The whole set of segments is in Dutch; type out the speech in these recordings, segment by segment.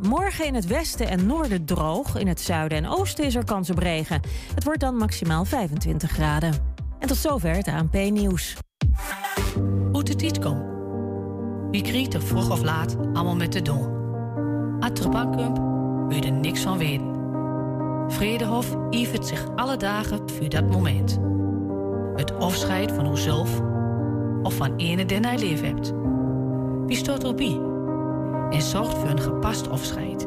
Morgen in het westen en noorden droog. In het zuiden en oosten is er kans op regen. Het wordt dan maximaal 25 graden. En tot zover het ANP-nieuws. Hoe niet komt. Wie kriegt er vroeg of laat allemaal met de doen? Atterbankump, wil er niks van weten. Vredehof ivert zich alle dagen voor dat moment. Het afscheid van uzelf of van ene den hij lief hebt. Wie stoot erbij en zorgt voor een gepast afscheid.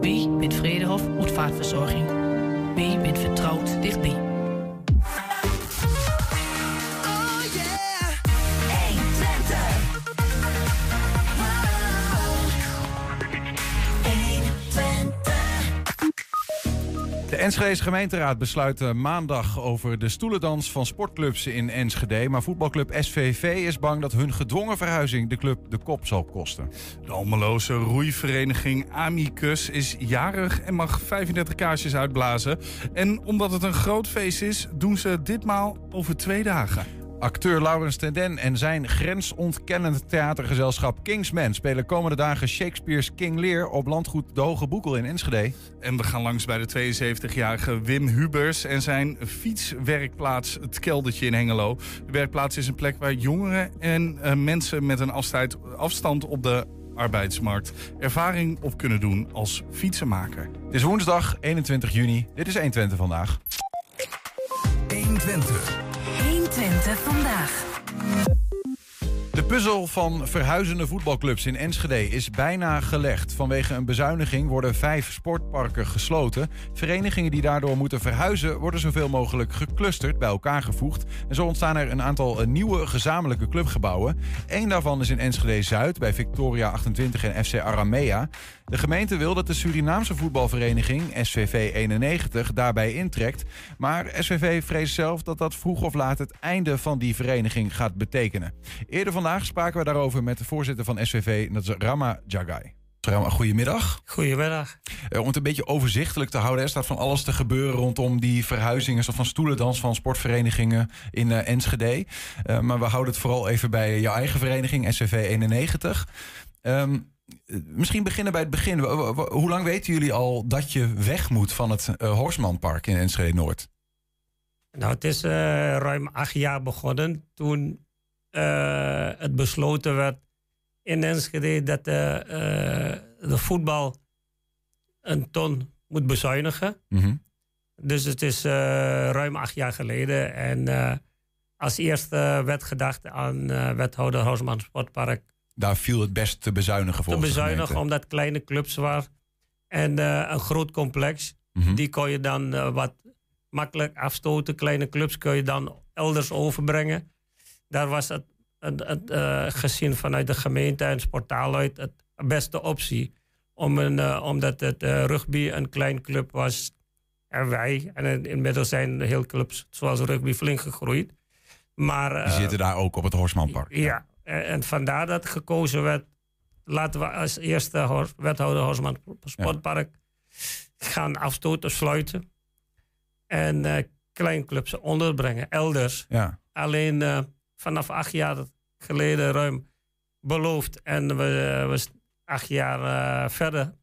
Wie bent Vredehof Uitvaartverzorging? Wie bent vertrouwd dichtbij? Enschedese gemeenteraad besluit maandag over de stoelendans van sportclubs in Enschede. Maar voetbalclub SVV is bang dat hun gedwongen verhuizing de club de kop zal kosten. De Almeloze roeivereniging Amicus is jarig en mag 35 kaarsjes uitblazen. En omdat het een groot feest is, doen ze ditmaal over twee dagen. Acteur Laurens Tenden en zijn grensontkennend theatergezelschap Kingsman spelen komende dagen Shakespeare's King Lear op landgoed De Hoge Boekel in Enschede. En we gaan langs bij de 72-jarige Wim Hubers en zijn fietswerkplaats Het Keldertje in Hengelo. De werkplaats is een plek waar jongeren en uh, mensen met een afstand, afstand op de arbeidsmarkt ervaring op kunnen doen als fietsenmaker. Het is woensdag 21 juni. Dit is 120 vandaag. 120. 120 vandaag. De puzzel van verhuizende voetbalclubs in Enschede is bijna gelegd. Vanwege een bezuiniging worden vijf sportparken gesloten. Verenigingen die daardoor moeten verhuizen worden zoveel mogelijk geclusterd, bij elkaar gevoegd. En zo ontstaan er een aantal nieuwe gezamenlijke clubgebouwen. Eén daarvan is in Enschede Zuid bij Victoria 28 en FC Aramea. De gemeente wil dat de Surinaamse voetbalvereniging SVV 91 daarbij intrekt. Maar SVV vreest zelf dat dat vroeg of laat het einde van die vereniging gaat betekenen. Eerder vandaag spraken we daarover met de voorzitter van SVV, dat is Rama Jagai. Rama, goedemiddag. Goedemiddag. Uh, om het een beetje overzichtelijk te houden, er staat van alles te gebeuren rondom die verhuizingen, van stoelendans van sportverenigingen in uh, Enschede. Uh, maar we houden het vooral even bij jouw eigen vereniging, SVV 91. Um, misschien beginnen bij het begin. Hoe lang weten jullie al dat je weg moet van het Horsmanpark in Enschede Noord? Nou, het is ruim acht jaar begonnen toen uh, het besloten werd in Enschede dat de voetbal een ton moet bezuinigen. Mm -hmm. Dus het is ruim acht jaar geleden. En als eerste werd gedacht aan wethouder Horsman Sportpark daar viel het best te bezuinigen voor. Te bezuinigen omdat kleine clubs waren. En een groot complex. Mm -hmm. Die kon je dan wat makkelijk afstoten. Kleine clubs kun je dan elders overbrengen. Daar was het, het, het uh, gezien vanuit de gemeente en sportaal uit het beste optie. Om een, omdat het rugby een klein club was. En wij, en inmiddels zijn heel clubs zoals rugby flink gegroeid. Maar, Die zitten daar ook op het Horsmanpark. ja. ja. En vandaar dat gekozen werd. Laten we als eerste wethouder Horsman Sportpark ja. gaan afstoten, sluiten. En kleinclubs onderbrengen, elders. Ja. Alleen vanaf acht jaar geleden ruim beloofd. En we, we acht jaar uh, verder.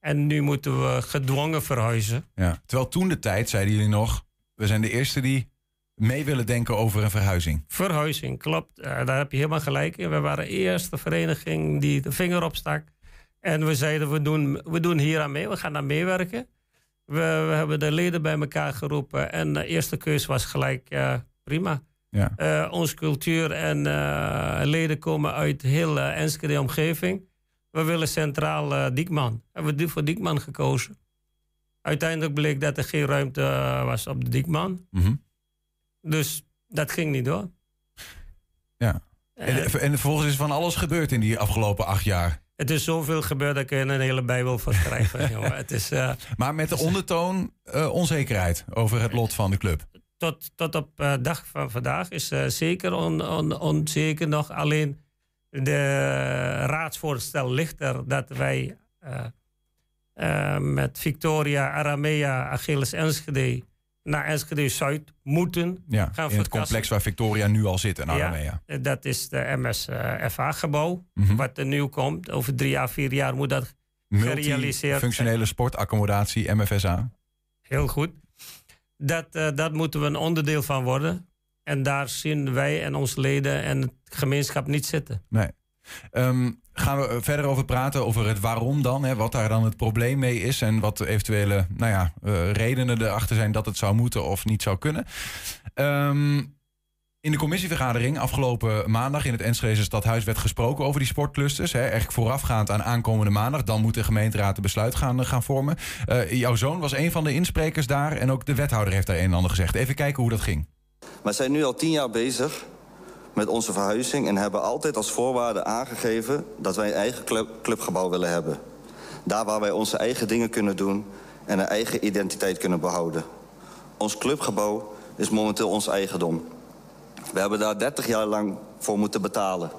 En nu moeten we gedwongen verhuizen. Ja. Terwijl toen de tijd zeiden jullie nog... we zijn de eerste die mee willen denken over een verhuizing. Verhuizing, klopt. Uh, daar heb je helemaal gelijk in. We waren de eerste vereniging die de vinger opstak. En we zeiden, we doen, we doen hier aan mee, we gaan daar meewerken. We, we hebben de leden bij elkaar geroepen. En de eerste keus was gelijk uh, prima. Ja. Uh, onze cultuur en leden komen uit heel Enschede omgeving. We willen centraal Diekman. Hebben we voor Diekman gekozen. Uiteindelijk bleek dat er geen ruimte was op de Diekman. Mm -hmm. Dus dat ging niet door. Ja. En, uh, en vervolgens is van alles gebeurd in die afgelopen acht jaar. Het is zoveel gebeurd dat ik er een hele Bijbel voor jongen. Het is, uh, maar met de ondertoon uh, onzekerheid over het lot van de club. Tot, tot op uh, dag van vandaag is zeker on, on, onzeker nog. Alleen de raadsvoorstel ligt er dat wij met Victoria, Aramea, Achilles Enschede naar Enschede Zuid moeten ja, gaan verkassen. het complex waar Victoria nu al zit in Aramea. Ja, dat is de MSFA-gebouw, mm -hmm. wat er nu komt. Over drie jaar, vier jaar moet dat gerealiseerd. Functionele sportaccommodatie, MFSA. Heel goed. Dat, uh, dat moeten we een onderdeel van worden. En daar zien wij en onze leden en het gemeenschap niet zitten. Nee. Um, gaan we verder over praten, over het waarom dan. Hè, wat daar dan het probleem mee is. En wat eventuele nou ja, uh, redenen erachter zijn dat het zou moeten of niet zou kunnen. Um, in de commissievergadering afgelopen maandag in het Enschede Stadhuis werd gesproken over die sportclusters. Hè, eigenlijk voorafgaand aan aankomende maandag. Dan moet de gemeenteraad de besluit gaan, eh, gaan vormen. Uh, jouw zoon was een van de insprekers daar en ook de wethouder heeft daar een en ander gezegd. Even kijken hoe dat ging. We zijn nu al tien jaar bezig met onze verhuizing en hebben altijd als voorwaarde aangegeven dat wij een eigen club, clubgebouw willen hebben. Daar waar wij onze eigen dingen kunnen doen en een eigen identiteit kunnen behouden. Ons clubgebouw is momenteel ons eigendom. We hebben daar 30 jaar lang voor moeten betalen.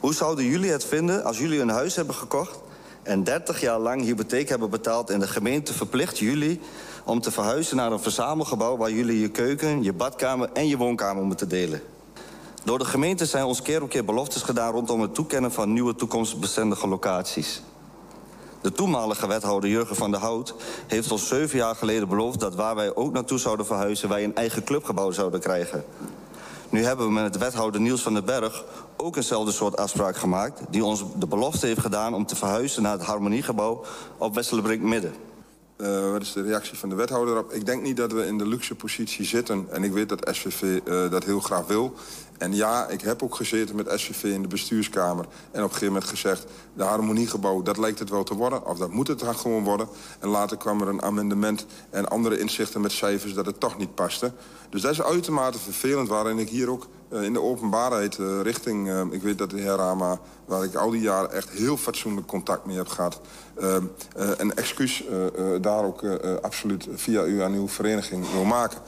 Hoe zouden jullie het vinden als jullie een huis hebben gekocht... en 30 jaar lang hypotheek hebben betaald... en de gemeente verplicht jullie om te verhuizen naar een verzamelgebouw... waar jullie je keuken, je badkamer en je woonkamer moeten delen? Door de gemeente zijn ons keer op keer beloftes gedaan... rondom het toekennen van nieuwe toekomstbestendige locaties. De toenmalige wethouder Jurgen van der Hout heeft ons zeven jaar geleden beloofd... dat waar wij ook naartoe zouden verhuizen... wij een eigen clubgebouw zouden krijgen. Nu hebben we met wethouder Niels van den Berg ook eenzelfde soort afspraak gemaakt... die ons de belofte heeft gedaan om te verhuizen naar het Harmoniegebouw op Westelenbrink Midden. Uh, wat is de reactie van de wethouder op? Ik denk niet dat we in de luxe positie zitten. En ik weet dat SVV eh, dat heel graag wil. En ja, ik heb ook gezeten met SVV in de bestuurskamer. En op een gegeven moment gezegd... de harmoniegebouw, dat lijkt het wel te worden. Of dat moet het dan gewoon worden. En later kwam er een amendement en andere inzichten met cijfers... dat het toch niet paste. Dus dat is uitermate vervelend. Waarin ik hier ook uh, in de openbaarheid uh, richting... Uh, ik weet dat de heer Rama, waar ik al die jaren echt heel fatsoenlijk contact mee heb gehad... een excuus daar ook absoluut via u aan uw vereniging wil maken.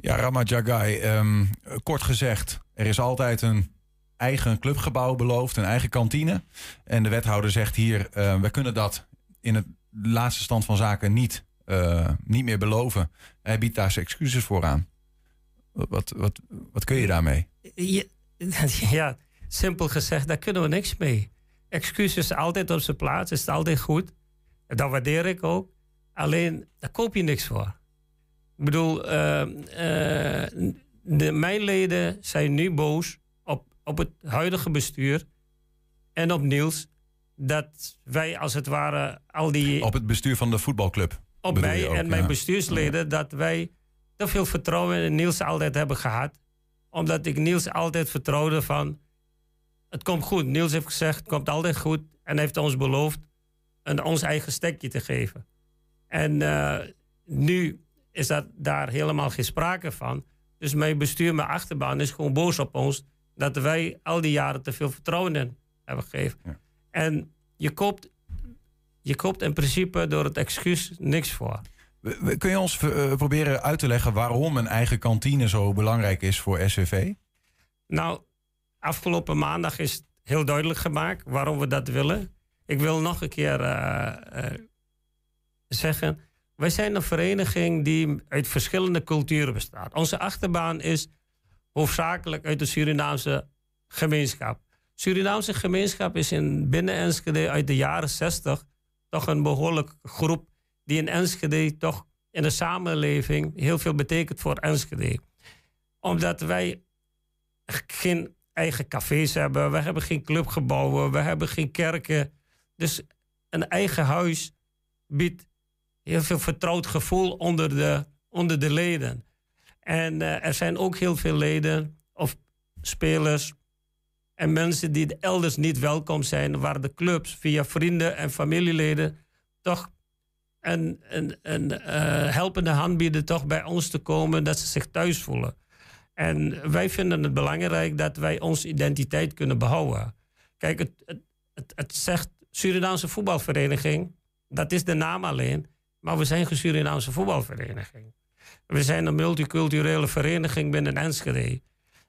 Ja, Rama Jagai, um, kort gezegd, er is altijd een eigen clubgebouw beloofd, een eigen kantine. En de wethouder zegt hier, uh, we kunnen dat in het laatste stand van zaken niet, uh, niet meer beloven. Hij biedt daar zijn excuses voor aan. Wat, wat, wat kun je daarmee? Ja, ja, simpel gezegd, daar kunnen we niks mee. Excuses altijd op zijn plaats, is altijd goed. Dat waardeer ik ook. Alleen, daar koop je niks voor. Ik bedoel, uh, uh, de, mijn leden zijn nu boos op, op het huidige bestuur en op Niels. Dat wij als het ware al die. Op het bestuur van de voetbalclub. Op mij en mijn bestuursleden, dat wij te veel vertrouwen in Niels altijd hebben gehad. Omdat ik Niels altijd vertrouwde van. Het komt goed. Niels heeft gezegd, het komt altijd goed. En heeft ons beloofd een, ons eigen stekje te geven. En uh, nu is dat daar helemaal geen sprake van. Dus mijn bestuur, mijn achterban is gewoon boos op ons dat wij al die jaren te veel vertrouwen in hebben gegeven. Ja. En je koopt, je koopt in principe door het excuus niks voor. Kun je ons uh, proberen uit te leggen waarom een eigen kantine zo belangrijk is voor SVV? Nou, afgelopen maandag is heel duidelijk gemaakt waarom we dat willen. Ik wil nog een keer uh, uh, zeggen wij zijn een vereniging die uit verschillende culturen bestaat. Onze achterbaan is hoofdzakelijk uit de Surinaamse gemeenschap. Surinaamse gemeenschap is in binnen Enschede uit de jaren 60 toch een behoorlijk groep die in Enschede toch in de samenleving heel veel betekent voor Enschede. Omdat wij geen eigen cafés hebben, we hebben geen clubgebouwen, we hebben geen kerken. Dus een eigen huis biedt heel veel vertrouwd gevoel onder de, onder de leden. En uh, er zijn ook heel veel leden of spelers en mensen die elders niet welkom zijn, waar de clubs via vrienden en familieleden toch een, een, een uh, helpende hand bieden toch bij ons te komen, dat ze zich thuis voelen. En wij vinden het belangrijk dat wij onze identiteit kunnen behouden. Kijk, het, het, het, het zegt Surinaamse voetbalvereniging, dat is de naam alleen. Maar we zijn geen Surinaamse voetbalvereniging. We zijn een multiculturele vereniging binnen Enschede.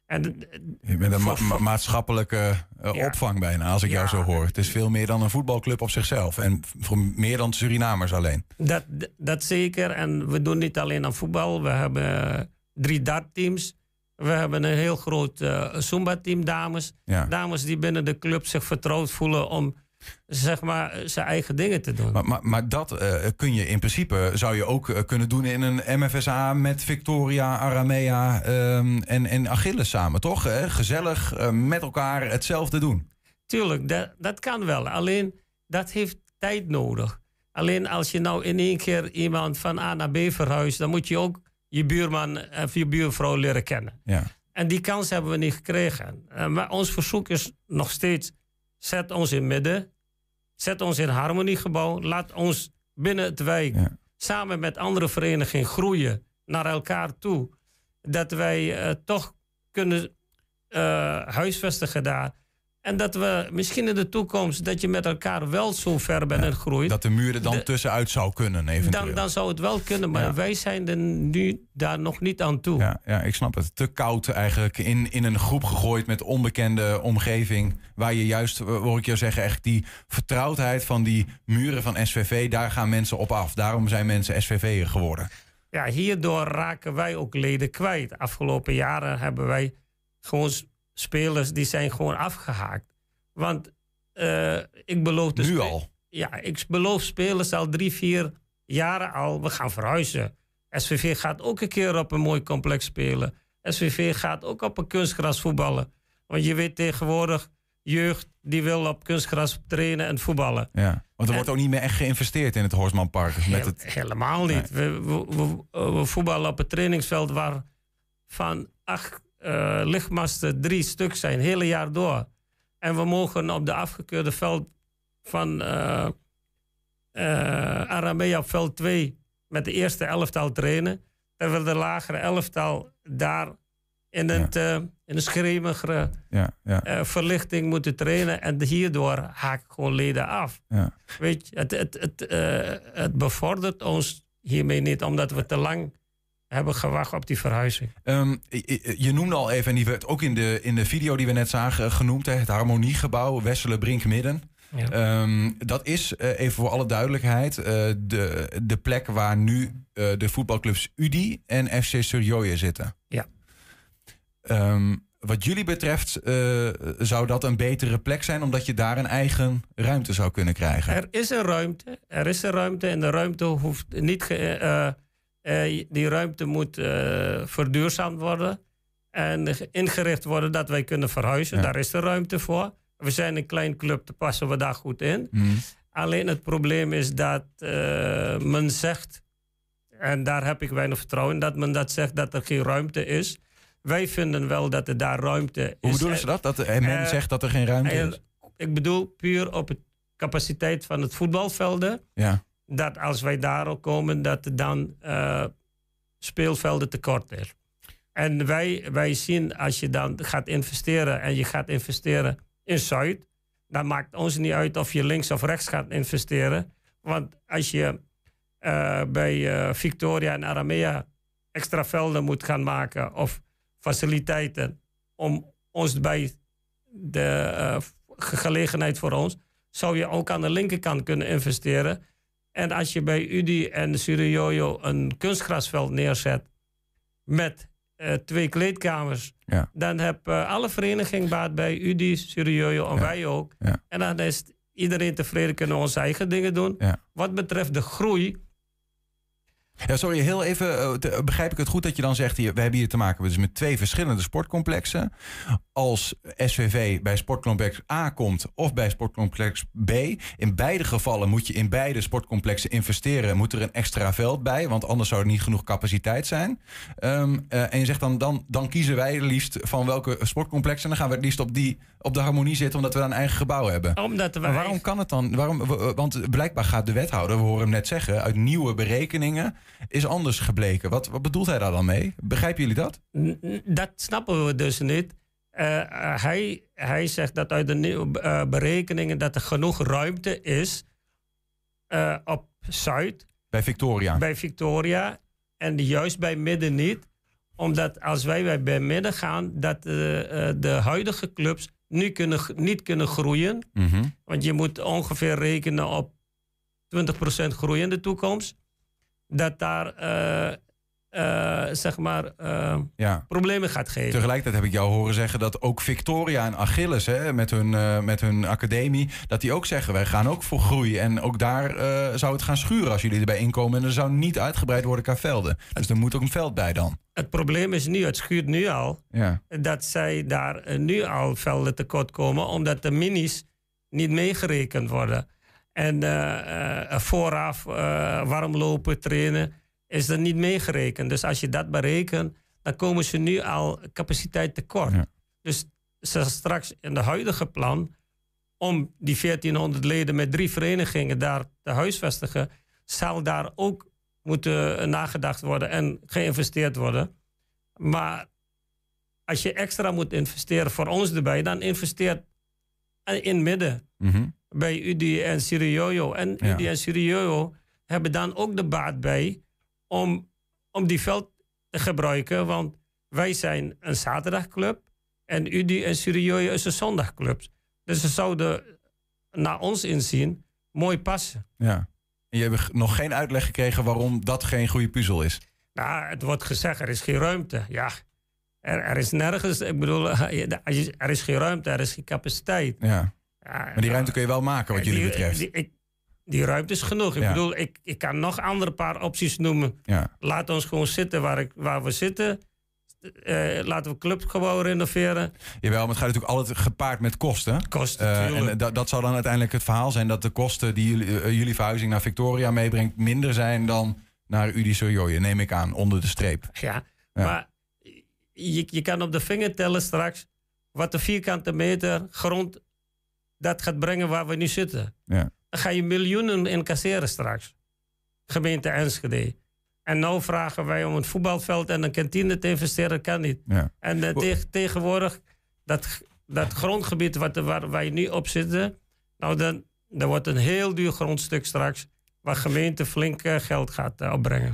En, je bent een ma maatschappelijke uh, opvang bijna, als ik ja, jou zo hoor. Het is veel meer dan een voetbalclub op zichzelf. En voor meer dan Surinamers alleen. Dat, dat zeker. En we doen niet alleen aan voetbal. We hebben drie dartteams. We hebben een heel groot uh, Zumba-team, dames. Ja. Dames die binnen de club zich vertrouwd voelen om zeg maar, zijn eigen dingen te doen. Maar, maar, maar dat eh, kun je in principe, zou je ook eh, kunnen doen in een MFSA met Victoria, Aramea ehm, en, en Achilles samen, toch? Hè? Gezellig eh, met elkaar hetzelfde doen. Tuurlijk, dat, dat kan wel. Alleen dat heeft tijd nodig. Alleen als je nou in één keer iemand van A naar B verhuist, dan moet je ook je buurman of je buurvrouw leren kennen. Ja. En die kans hebben we niet gekregen. Maar ons verzoek is nog steeds: zet ons in midden, zet ons in harmoniegebouw, laat ons binnen het wijk Ja. samen met andere verenigingen groeien naar elkaar toe. Dat wij eh, toch kunnen eh, huisvestigen daar. En dat we misschien in de toekomst dat je met elkaar wel zo ver bent en groeit. Dat de muur er dan De- tussenuit zou kunnen, eventueel. Dan, dan zou het wel kunnen, maar Ja. wij zijn er nu daar nog niet aan toe. Ja, ja, ik snap het. Te koud eigenlijk in, in een groep gegooid met onbekende omgeving. Waar je juist, hoor ik jou zeggen, echt die vertrouwdheid van die muren van SVV, daar gaan mensen op af. Daarom zijn mensen SVV'er geworden. Ja, hierdoor raken wij ook leden kwijt. Afgelopen jaren hebben wij gewoon spelers die zijn gewoon afgehaakt. Want eh, ik beloof Nu al. Ja, ik beloof spelers al drie, vier jaren al. We gaan verhuizen. SVV gaat ook een keer op een mooi complex spelen. SVV gaat ook op een kunstgras voetballen. Want je weet tegenwoordig, jeugd die wil op kunstgras trainen en voetballen. Ja. Want er En- wordt ook niet meer echt geïnvesteerd in het Horstmanpark. Met Heel- het, Helemaal niet. We, we, we, we voetballen op het trainingsveld waar van acht eh, lichtmasten drie stuk zijn, het hele jaar door. En we mogen op de afgekeurde veld van eh eh, Aramea op veld 2 met de eerste elftal trainen. Terwijl de lagere elftal daar in, het, in een schreeuwige ja, ja, verlichting moeten trainen. En hierdoor haak ik gewoon leden af. ja. Weet je, het, het, het, het bevordert ons hiermee niet, omdat we te lang hebben gewacht op die verhuizing. Ehm, je- noemde al even, en die werd ook in de, in de video die we net zagen eh, genoemd, hè, het Harmoniegebouw, Wesselen Brink Midden. Ja. Ehm, dat is, eh, even voor alle duidelijkheid, eh, de, de plek waar nu de voetbalclubs UDI en FC Surjoye zitten. Ja. Ehm, wat jullie betreft zou dat een betere plek zijn, omdat je daar een eigen ruimte zou kunnen krijgen. Er is een ruimte, er is een ruimte en de ruimte hoeft niet, ge- eh, die ruimte moet eh, verduurzaamd worden en ge- ingericht worden dat wij kunnen verhuizen. Ja. Daar is de ruimte voor. We zijn een klein club, daar passen we daar goed in. Mhm. Alleen het probleem is dat eh, men zegt, en daar heb ik weinig vertrouwen in, dat men dat zegt dat er geen ruimte is. Wij vinden wel dat er daar ruimte is. Hoe bedoelen ze dat? Dat men zegt dat er geen ruimte is? ik bedoel puur op de capaciteit van het voetbalvelden. Ja. Dat als wij daarop komen, dat er dan eh, speelvelden tekort is. En wij, wij zien als je dan gaat investeren en je gaat investeren in Zuid, dan maakt ons niet uit of je links of rechts gaat investeren. Want als je eh, bij eh, Victoria en Aramea extra velden moet gaan maken of faciliteiten om ons bij de gelegenheid voor ons, zou je ook aan de linkerkant kunnen investeren. En als je bij UDI en Surioyo een kunstgrasveld neerzet met eh, twee kleedkamers, Ja. dan heb eh, alle vereniging baat bij UDI, Surioyo en Ja. wij ook. Ja. En dan is iedereen tevreden, kunnen we onze eigen dingen doen. Wat betreft de groei, Ja, sorry, heel even. eh, te- begrijp ik het goed dat je dan zegt: hier, we hebben hier te maken dus met twee verschillende sportcomplexen. Als SVV bij sportcomplex A komt of bij sportcomplex B. In beide gevallen moet je in beide sportcomplexen investeren. Moet er een extra veld bij, want anders zou er niet genoeg capaciteit zijn. Ehm, eh, en je zegt dan, dan, dan kiezen wij liefst van welke sportcomplexen. En dan gaan we het liefst op, die, op de harmonie zitten, omdat we daar een eigen gebouw hebben. omdat wij... Maar waarom kan het dan? Waarom, want blijkbaar gaat de wethouder, we horen hem net zeggen, uit nieuwe berekeningen is anders gebleken. Wat, wat bedoelt hij daar dan mee? Begrijpen jullie dat? Dat snappen we dus niet. Eh, eh, hij, hij zegt dat uit de nieuwe eh, berekeningen dat er genoeg ruimte is op Zuid, Bij Victoria. bij Victoria, en juist bij Midden niet. Omdat als wij bij- Midden gaan, dat de huidige clubs nu kunnen, niet kunnen groeien. Mhm. Want je moet ongeveer rekenen op 20% groei in de toekomst. Dat daar eh, eh, zeg maar, eh, Ja. problemen gaat geven. Tegelijkertijd heb ik jou horen zeggen dat ook Victoria en Achilles hè, met, hun, met hun academie, dat die ook zeggen wij gaan ook voor groei. En ook daar zou het gaan schuren als jullie erbij inkomen. En er zou niet uitgebreid worden qua velden. Dus er moet ook een veld bij dan. Het probleem is nu, het schuurt nu al, Ja. dat zij daar nu al velden tekort komen, omdat de minis niet meegerekend worden. En eh, eh, vooraf eh, warm lopen, trainen, is er niet meegerekend. Dus als je dat berekent, dan komen ze nu al capaciteit tekort. Ja. Dus ze straks in de huidige plan, om die 1400 leden met drie verenigingen daar te huisvestigen, zal daar ook moeten nagedacht worden en geïnvesteerd worden. Maar als je extra moet investeren voor ons erbij, dan investeert in midden Mhm. Bij UDI en Siriojo. En Ja. UDI en Siriojo hebben dan ook de baat bij om, om die veld te gebruiken. Want wij zijn een zaterdagclub en UDI en Siriojo is een zondagclub. Dus ze zouden naar ons inzien mooi passen. ja. En je hebt nog geen uitleg gekregen waarom dat geen goede puzzel is. Nou, het wordt gezegd, er is geen ruimte. Ja, er, er is nergens, ik bedoel, er is geen ruimte, er is geen capaciteit. Ja. Ja, Maar die ruimte kun je wel maken wat jullie die, betreft. Die, ik- die ruimte is genoeg. Ik Ja. bedoel, ik, ik kan nog andere paar opties noemen. Ja. Laat ons gewoon zitten waar, ik, waar we zitten. Eh, laten we clubgebouw renoveren. Jawel, maar het gaat natuurlijk altijd gepaard met kosten. Kosten, Eh, en dat, dat zal dan uiteindelijk het verhaal zijn dat de kosten die jullie, eh, jullie verhuizing naar Victoria meebrengt minder zijn dan naar Udi Sojoje, neem ik aan, onder de streep. Ja, Ja. maar je, je kan op de vinger tellen straks wat de vierkante meter grond dat gaat brengen waar we nu zitten. Ja. Dan ga je miljoenen incasseren straks. Gemeente Enschede. En nou vragen wij om een voetbalveld en een kantine te investeren, kan niet. Ja. En eh, teg- tegenwoordig, dat, dat grondgebied wat, waar wij nu op zitten, nou dan, dat wordt een heel duur grondstuk straks, waar gemeente flink eh, geld gaat eh, opbrengen.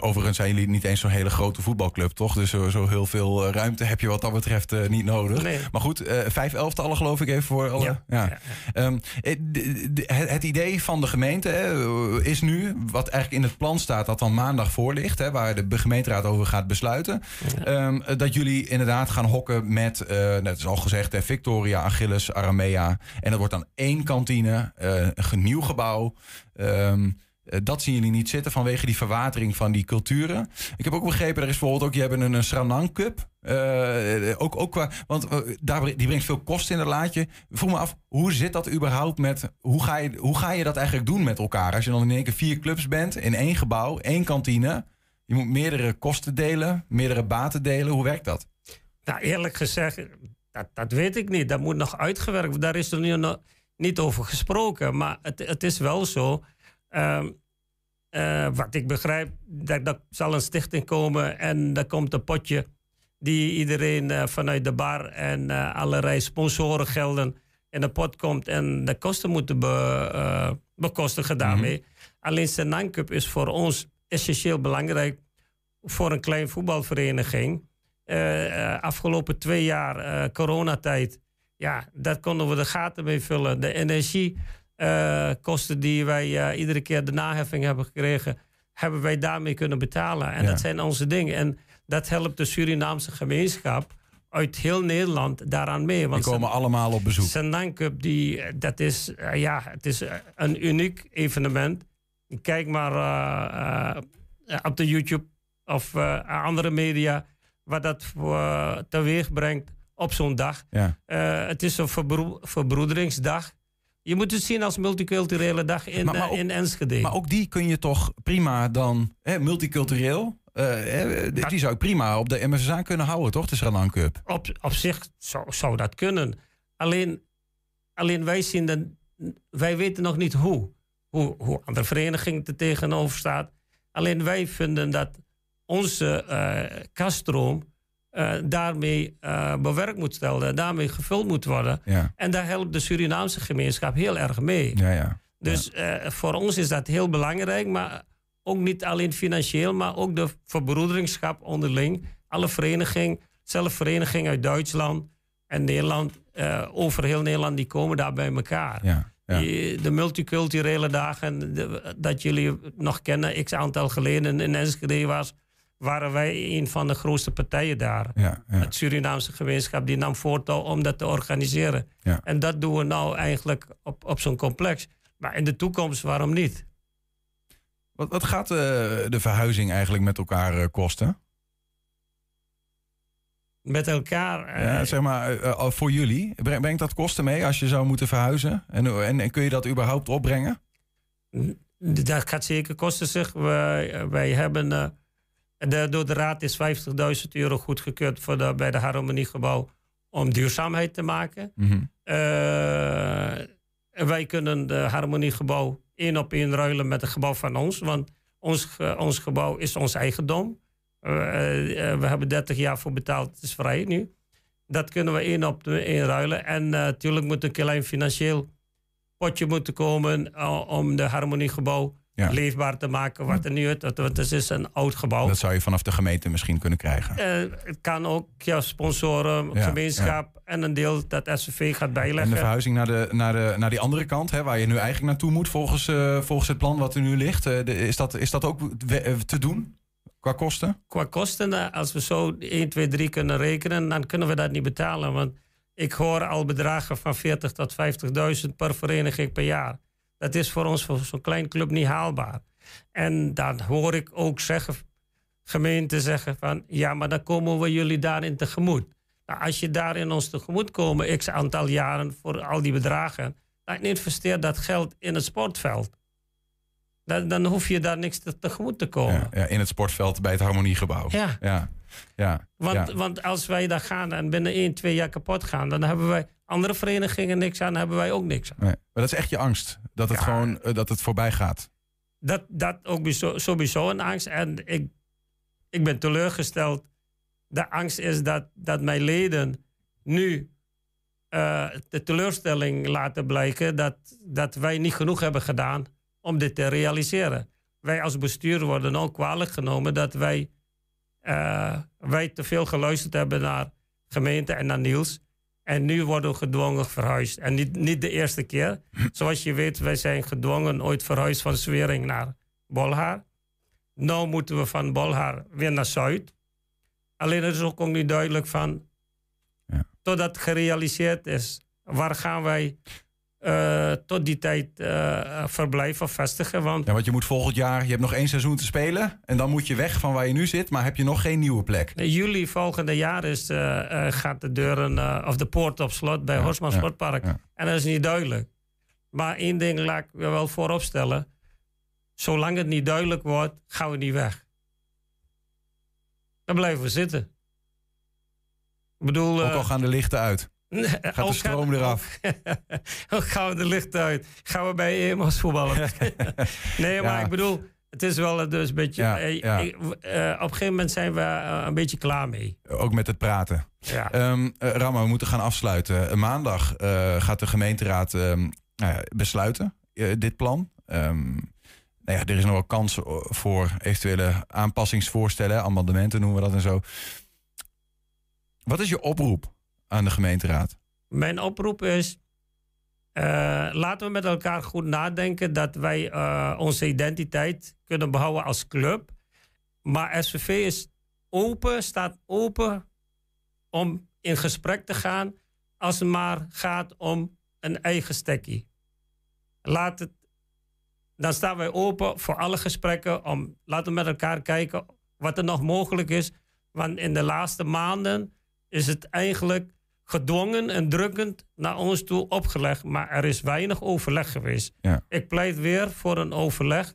Overigens zijn jullie niet eens zo'n hele grote voetbalclub, toch? Dus zo, zo heel veel eh, ruimte heb je wat dat betreft eh, niet nodig. Nee. Maar goed, eh, vijf elftallen geloof ik even voor alle. Ja. Ja. Ehm, eh, het, het idee van de gemeente hè, is nu, wat eigenlijk in het plan staat, dat dan maandag voor ligt, hè, waar de gemeenteraad over gaat besluiten. ehm, eh, dat jullie inderdaad gaan hokken met, eh net is al gezegd, hè, Victoria, Achilles, Aramea. En dat wordt dan één kantine, een nieuw gebouw. Ehm, eh, dat zien jullie niet zitten vanwege die verwatering van die culturen. Ik heb ook begrepen, er is bijvoorbeeld ook, je hebt een, een Sranang Cup. Eh, ook, ook want eh, daar, die brengt veel kosten in het laadje. Vroeg me af, hoe zit dat überhaupt met, hoe ga, je, hoe ga je dat eigenlijk doen met elkaar? Als je dan in één keer vier clubs bent, in één gebouw, één kantine. Je moet meerdere kosten delen, meerdere baten delen. Hoe werkt dat? Nou, eerlijk gezegd, dat, dat weet ik niet. Dat moet nog uitgewerkt worden. Daar is er nu nog niet over gesproken. Maar het, het is wel zo. Ehm, eh, wat ik begrijp, dat, dat zal een stichting komen en daar komt een potje die iedereen eh, vanuit de bar en eh, allerlei sponsorengelden in de pot komt en de kosten moeten be, bekostigen daarmee. Alleen Senang Cup is voor ons essentieel belangrijk voor een klein voetbalvereniging. Afgelopen twee jaar coronatijd, ja, daar konden we de gaten mee vullen. De energiekosten die wij eh, iedere keer de naheffing hebben gekregen, hebben wij daarmee kunnen betalen. En Ja. dat zijn onze dingen. En dat helpt de Surinaamse gemeenschap uit heel Nederland daaraan mee. Die Want komen allemaal op bezoek. Senang Cup, die, eh, dat is, eh, ja, het is eh, een uniek evenement. Kijk maar eh, eh, op de YouTube of eh, andere media wat dat voor, eh, teweeg brengt op zo'n dag. Ja. Eh, het is een verbro- verbroederingsdag. Je moet het zien als multiculturele dag in, Maar- maar eh, ook- in Enschede. Maar ook die kun je toch prima dan, hè, multicultureel, eh, die, zou ik prima op de MFSA kunnen houden, toch? De Sranang Cup. op, op zich zou, zou dat kunnen. Alleen, alleen wij, zien dat, wij weten nog niet hoe. Hoe, hoe andere vereniging er tegenover staat. Alleen wij vinden dat onze eh kaststroom eh, daarmee eh, bewerkt moet stellen. Daarmee gevuld moet worden. Ja, En daar helpt de Surinaamse gemeenschap heel erg mee. ja, ja. Dus eh, voor ons is dat heel belangrijk, maar ook niet alleen financieel, maar ook de verbroederingschap onderling. Alle verenigingen, zelfs verenigingen uit Duitsland en Nederland, over heel Nederland, die komen daar bij elkaar. ja, de multiculturele dagen, de- dat jullie nog kennen, x aantal geleden in Enschede was, waren wij een van de grootste partijen daar. Ja, ja. Het Surinaamse gemeenschap die nam voortouw om dat te organiseren. Ja. En dat doen we nou eigenlijk op, op zo'n complex. Maar in de toekomst, waarom niet? Wat, wat gaat eh, de verhuizing eigenlijk met elkaar eh, kosten? Met elkaar. eh, Ja, zeg maar, voor jullie. Breng- Brengt dat kosten mee als je zou moeten verhuizen? En, en, en kun je dat überhaupt opbrengen? Dat gaat zeker kosten zich. Wij, wij hebben de, door de raad is 50.000 euro goedgekeurd voor de, bij de Harmoniegebouw om duurzaamheid te maken. Mhm. Eh, wij kunnen de Harmoniegebouw één op één ruilen met het gebouw van ons. Want ons, ons gebouw is ons eigendom. Eh, eh, we hebben 30 jaar voor betaald. Het is vrij nu. Dat kunnen we één op één ruilen. En natuurlijk moet een klein financieel potje moeten komen om de Harmoniegebouw Ja. leefbaar te maken. Wat er nu want het is een oud gebouw. Dat zou je vanaf de gemeente misschien kunnen krijgen. Eh, het kan ook ja, sponsoren, Ja, gemeenschap en een deel dat SVV gaat En bijleggen. de verhuizing naar, de, naar, de, naar die andere kant, hè, waar je nu eigenlijk naartoe moet volgens, eh, volgens het plan wat er nu ligt. eh, de- is, dat, is dat ook te doen qua kosten? Qua kosten, als we zo 1, 2, 3 kunnen rekenen, dan kunnen we dat niet betalen. Want ik hoor al bedragen van 40 tot 50.000 per vereniging per jaar. Dat is voor ons, voor zo'n klein club, niet haalbaar. En dan hoor ik ook zeggen, gemeenten zeggen van... ja, maar dan komen we jullie daarin tegemoet. Nou, als je daarin ons tegemoet komen, x aantal jaren voor al die bedragen... dan investeer dat geld in het sportveld. Dan, dan hoef je daar niks te, tegemoet te komen. Ja, ja, in het sportveld bij het Harmoniegebouw. Ja. ja. Ja. Want, ja. want als wij daar gaan en binnen 1, 2 jaar kapot gaan, dan hebben wij andere verenigingen niks aan, dan hebben wij ook niks aan. Nee. Maar dat is echt je angst. Dat het Ja. gewoon eh, dat het voorbij gaat. Dat, dat ook sowieso, een angst. En ik, ik ben teleurgesteld. De angst is dat, dat mijn leden nu eh, de teleurstelling laten blijken dat, dat wij niet genoeg hebben gedaan om dit te realiseren. Wij als bestuur worden ook kwalijk genomen dat wij, wij te veel geluisterd hebben naar gemeente en naar Niels. En nu worden we gedwongen verhuisd. En niet, niet de eerste keer. Zoals je weet, wij zijn gedwongen ooit verhuisd van Zwering naar Bolhaar. Nu moeten we van Bolhaar weer naar Zuid. Alleen het is ook, niet duidelijk van... Ja. Totdat het gerealiseerd is, waar gaan wij eh, tot die tijd eh, verblijven of vestigen? Want Ja, want je moet volgend jaar, je hebt nog één seizoen te spelen. En dan moet je weg van waar je nu zit, maar heb je nog geen nieuwe plek. in juli volgende jaar is, eh, gaat de deuren of de poort op slot bij Ja, Horsman ja, Sportpark. ja. En dat is niet duidelijk. Maar één ding laat ik wel voorop stellen. Zolang het niet duidelijk wordt, gaan we niet weg. Dan blijven we zitten. Ik bedoel... Ook al gaan de lichten uit. Gaat de stroom eraf. Ook gaan we de lichten uit. Gaan we bij EMO's voetballen. nee, maar ik bedoel, het is wel dus een beetje... Ja, eh, ja. ik- eh, op een gegeven moment zijn we eh, een beetje klaar mee. Ook met het praten. Ja. Ehm eh, Rama, we moeten gaan afsluiten. Eh, Maandag eh, gaat de gemeenteraad ehm, nou besluiten, eh, dit plan. Ehm, nou ja, er is nog wel kans eh, voor eventuele aanpassingsvoorstellen, amendementen noemen we dat en zo. Wat is je oproep aan de gemeenteraad? Mijn oproep is... eh, laten we met elkaar goed nadenken dat wij eh, onze identiteit kunnen behouden als club. Maar SVV is open, staat open om in gesprek te gaan als het maar gaat om een eigen stekkie. Laat het, dan staan wij open voor alle gesprekken om laten we met elkaar kijken wat er nog mogelijk is. Want in de laatste maanden is het eigenlijk gedwongen en drukkend naar ons toe opgelegd. Maar er is weinig overleg geweest. Ja. Ik pleit weer voor een overleg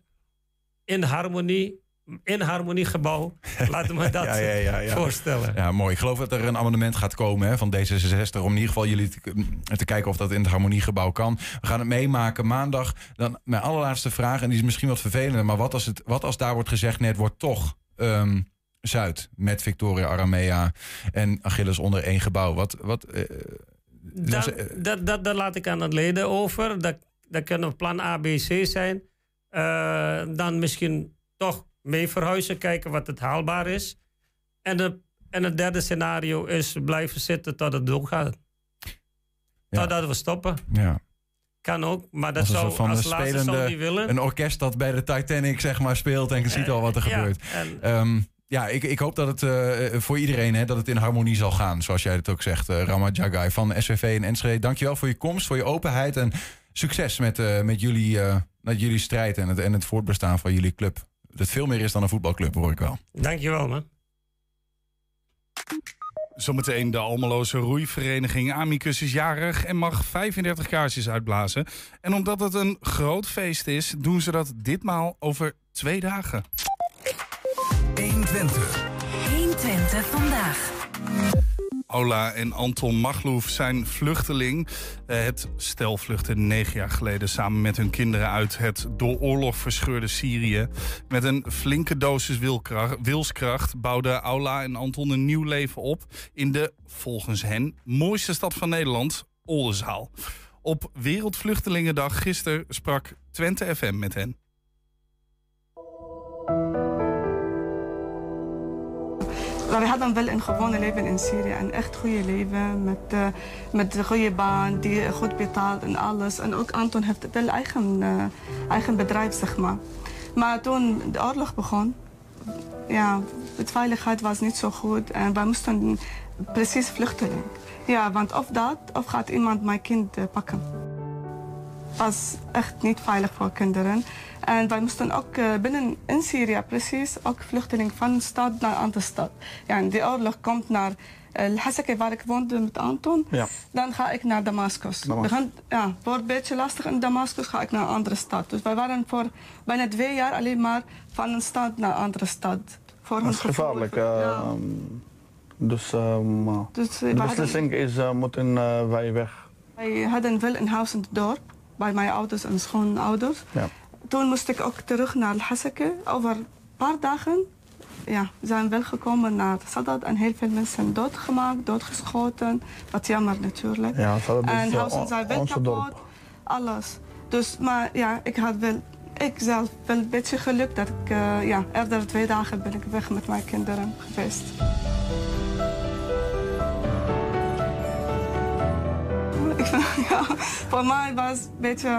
in harmonie, in harmoniegebouw. Laten we dat Ja, voorstellen. Ja, mooi. Ik geloof dat er een amendement gaat komen hè, van D66... om in ieder geval jullie te, te kijken of dat in het harmoniegebouw kan. We gaan het meemaken maandag. Dan mijn allerlaatste vraag, en die is misschien wat vervelender... maar wat als, het, wat als daar wordt gezegd... nee, het wordt toch ehm, Zuid met Victoria Aramea en Achilles onder één gebouw? Wat... wat eh, Dat, eh, dat, dat, dat laat ik aan het leden over. Dat, dat kunnen plan A, B, C zijn. Eh, dan misschien toch mee verhuizen, kijken wat het haalbaar is. En, de, en het derde scenario is blijven zitten tot het doorgaat. Ja. Totdat we stoppen. ja. Kan ook, maar dat een zou van als een laatste zou spelende- niet willen. Een orkest dat bij de Titanic zeg maar speelt en je ziet al wat er Ja, gebeurt. en- Ehm, ja, ik, ik hoop dat het uh, voor iedereen hè, dat het in harmonie zal gaan. Zoals jij het ook zegt, uh, Rama Jagai van SVV en Enschede. Dankjewel voor je komst, voor je openheid en succes met, uh, met, jullie, met jullie strijd en het, en het voortbestaan van jullie club. Dat veel meer is dan een voetbalclub, hoor ik wel. Dankjewel, man. Zometeen de Almeloze roeivereniging Amicus is jarig en mag 35 kaarsjes uitblazen. En omdat het een groot feest is, doen ze dat ditmaal over twee dagen. 120. 120 vandaag. Ola en Anton Magloef zijn vluchteling. Eh, het stel vluchtte negen jaar geleden samen met hun kinderen uit het door oorlog verscheurde Syrië. Met een flinke dosis wilskracht bouwden Aula en Anton een nieuw leven op in de, volgens hen, mooiste stad van Nederland, Oldenzaal. Op Wereldvluchtelingendag gisteren sprak Twente FM met hen. We hadden wel een gewone leven in Syrië. Een echt goede leven met, uh, met een goede baan die goed betaalt en alles. En ook Anton heeft wel eigen, uh, eigen bedrijf, zeg maar. Toen de oorlog begon, ja, de veiligheid was niet zo goed. En wij moesten precies vluchteling. Ja, want of dat, of gaat iemand mijn kind uh, pakken. Was echt niet veilig voor kinderen. En wij moesten ook uh, binnen in Syrië precies ook vluchteling van stad naar andere stad. Ja, en die oorlog komt naar uh, Haseke, waar ik woonde met Anton. Ja. Dan ga ik naar Damascus. Damascus. Gaan, ja, wordt een beetje lastig in Damascus, ga ik naar een andere stad. Dus wij waren voor bijna twee jaar alleen maar van een stad naar een andere stad. Voor Dat is gevaarlijk. Uh, ja. Dus, um, dus de beslissing is, moeten wij weg. Wij hadden wel een huis in het dorp bij mijn ouders en schoonouders. Ja toen moest ik ook terug naar Haseke. Over een paar dagen ja, zijn we wel gekomen naar Sadat en heel veel mensen doodgemaakt, doodgeschoten. Wat jammer natuurlijk. Ja, Sadat en is, huizen zijn wel kapot. Dorp. Alles. Dus, maar ja, ik had wel, ik zelf wel een beetje geluk dat ik, uh, ja, eerder twee dagen ben ik weg met mijn kinderen geweest. ja, voor mij was het een beetje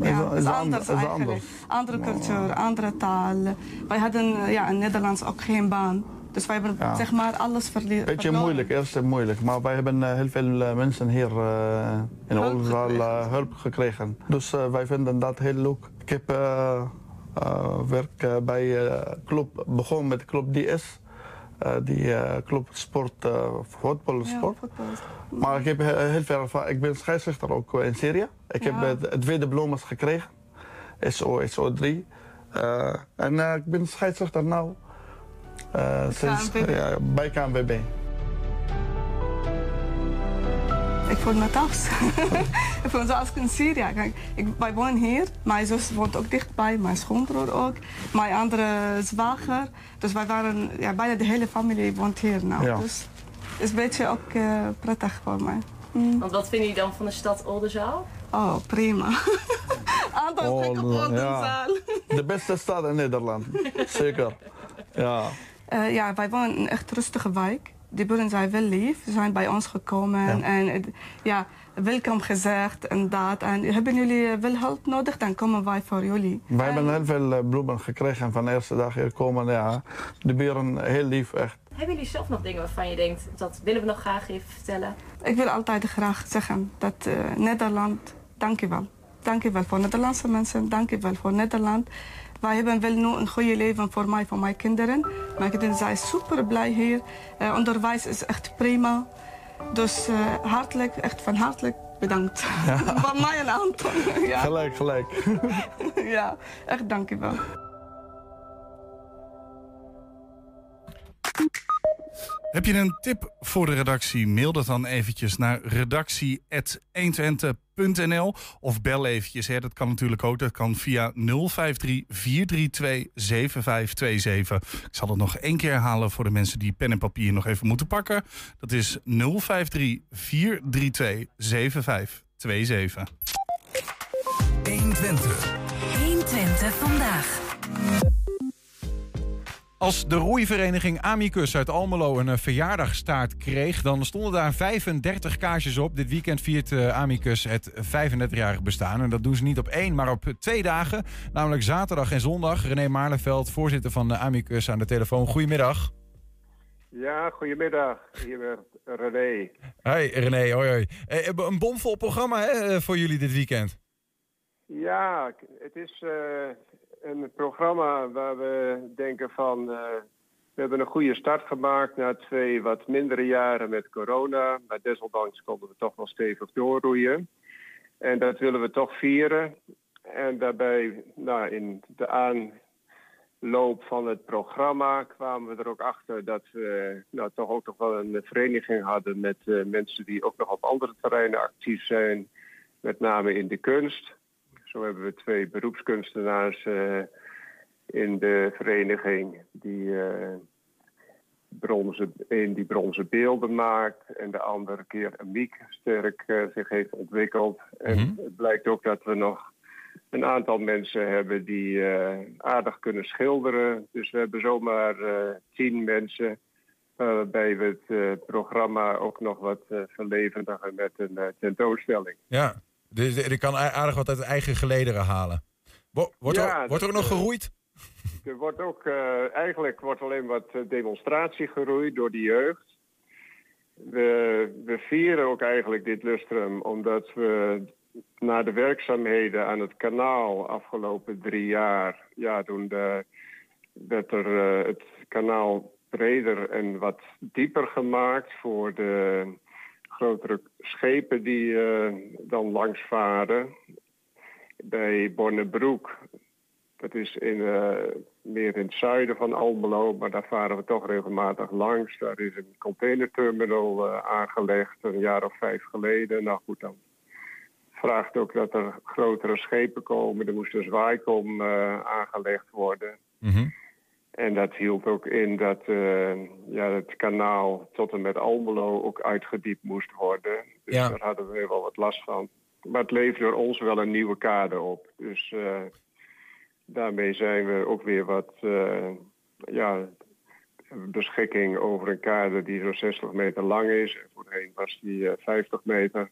ja, is, is anders is Anders. Andere cultuur, andere taal. Wij hadden eh, ja, in Nederlands ook geen baan. Dus wij hebben zeg maar alles verliezen. Beetje moeilijk, eerst moeilijk. Maar wij hebben uh, heel veel uh, mensen hier uh, in Oldenzaal hulp gekregen. Dus wij vinden dat heel leuk. Ik heb werk bij club begonnen met club DS. Die club sport, voetbalsport. Ja, maar ik heb heel veel ervaring. Ik ben scheidsrechter ook in Syrië. Ik heb het tweede diploma's gekregen. SO, SO3. Uh, en uh, ik ben scheidsrechter nu. Uh, sinds, ja, bij KNVB. Ik voel me thuis. ik voel me zoals in Syrië. Kijk, ik, wij wonen hier. Mijn zus woont ook dichtbij. Mijn schoonbroer ook. Mijn andere zwager. Dus wij waren, ja, bijna de hele familie woont hier nou. Ja. Dus het is een beetje ook uh, prettig voor mij. Mm. Want wat vinden jullie dan van de stad Oldenzaal? Oh, prima. Aantal oh, op Oldenzaal. De beste stad in Nederland. Zeker. Ja. Uh, ja, wij wonen in een echt rustige wijk. Die boeren zijn wel lief. Ze zijn bij ons gekomen. En ja, welkom gezegd en dat. En hebben jullie wel hulp nodig, dan komen wij voor jullie. Wij hebben heel veel eh, bloemen gekregen van de eerste dag hier komen. Ja, de buren heel lief, echt. Hebben jullie zelf nog dingen waarvan je denkt, dat willen we nog graag even vertellen? Ik wil altijd graag zeggen dat uh, Nederland, dank je wel. Dank je wel voor Nederlandse mensen, dank je wel voor Nederland. Wij hebben wel nu een goede leven voor mij, voor mijn kinderen. Mijn kinderen zijn super blij hier. Uh, onderwijs is echt prima. Dus uh, hartelijk, echt van hartelijk bedankt. Ja. van mij en Anton. ja. Gelijk, gelijk. ja, echt dank je wel. Heb je een tip voor de redactie? Mail dat dan eventjes naar redactie.120.nl of bel eventjes. Hè. Dat kan natuurlijk ook. Dat kan via 053 432 7527. Ik zal het nog één keer herhalen voor de mensen die pen en papier nog even moeten pakken. Dat is 053 432 7527. 120. 120 vandaag. Als de roeivereniging Amicus uit Almelo een eh, verjaardagstaart kreeg, dan stonden daar 35 kaarsjes op. Dit weekend viert eh, Amicus het 35-jarig bestaan. En dat doen ze niet op één, maar op twee dagen. Namelijk zaterdag en zondag. René Maarlenveld, voorzitter van de Amicus, aan de telefoon. Goedemiddag. Ja, goedemiddag. Hier weer René. Hoi René, hoi hoi. Eh, een bomvol programma hè, voor jullie dit weekend. Ja, het is een programma waar we denken van... Uh, we hebben een goede start gemaakt na twee wat mindere jaren met corona. Maar desondanks konden we toch wel stevig doorroeien. En dat willen we toch vieren. En daarbij, nou, in de aanloop van het programma kwamen we er ook achter dat we nou, toch ook nog wel een vereniging hadden met uh, mensen die ook nog op andere terreinen actief zijn. Met name in de kunst. Zo hebben we twee beroepskunstenaars uh, in de vereniging die uh, bronzen, een die bronzen beelden maakt en de andere keer Miek sterk uh, zich heeft ontwikkeld. En Mhm. het blijkt ook dat we nog een aantal mensen hebben die aardig kunnen schilderen. Dus we hebben zomaar tien mensen waarbij we het programma ook nog wat verlevendigen met een tentoonstelling. Ja, dus er kan aardig wat uit eigen gelederen halen. Wo- Wordt, Ja, er, wordt er ook dat, nog eh, geroeid? Er wordt ook, eh, eigenlijk wordt alleen wat eh, demonstratie geroeid door de jeugd. We, we vieren ook eigenlijk dit lustrum omdat we na de werkzaamheden aan het kanaal afgelopen drie jaar, ja, toen de, werd er het kanaal breder en wat dieper gemaakt voor de grotere schepen die eh, dan langs varen. Bij Bonnebroek, dat is in, eh, meer in het zuiden van Almelo, maar daar varen we toch regelmatig langs. Daar is een containerterminal eh, aangelegd een jaar of vijf geleden. Nou goed, dan vraagt ook dat er grotere schepen komen. Er moest een zwaaikom aangelegd worden. Mhm. En dat hield ook in dat eh, ja, het kanaal tot en met Almelo ook uitgediept moest worden. Dus Ja. daar hadden we wel wat last van. Maar het leverde ons wel een nieuwe kade op. Dus eh, daarmee zijn we ook weer wat eh, ja, beschikking over een kade die zo'n 60 meter lang is. En voorheen was die eh, 50 meter.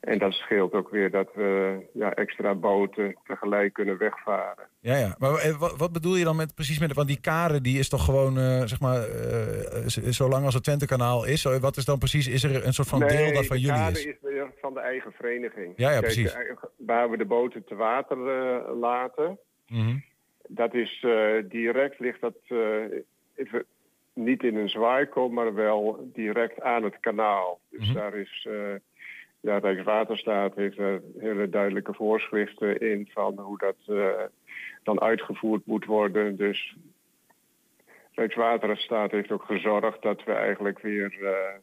En dat scheelt ook weer dat we ja, extra boten tegelijk kunnen wegvaren. Ja, ja. Maar eh, wat, wat bedoel je dan met, precies met... Want die kade die is toch gewoon, eh, zeg maar, eh, z- zolang als het Twentekanaal is. Wat is dan precies, is er een soort van deel dat van de jullie kade is? is weer van de eigen vereniging. Ja, ja, Kijk, precies. eh, Waar we de boten te water eh, laten, Mhm. dat is eh, direct ligt dat eh, even, niet in een zwaaikom, maar wel direct aan het kanaal. Dus Mhm. daar is, eh ja, Rijkswaterstaat heeft er hele duidelijke voorschriften in van hoe dat eh, dan uitgevoerd moet worden. Dus Rijkswaterstaat heeft ook gezorgd dat we eigenlijk weer eh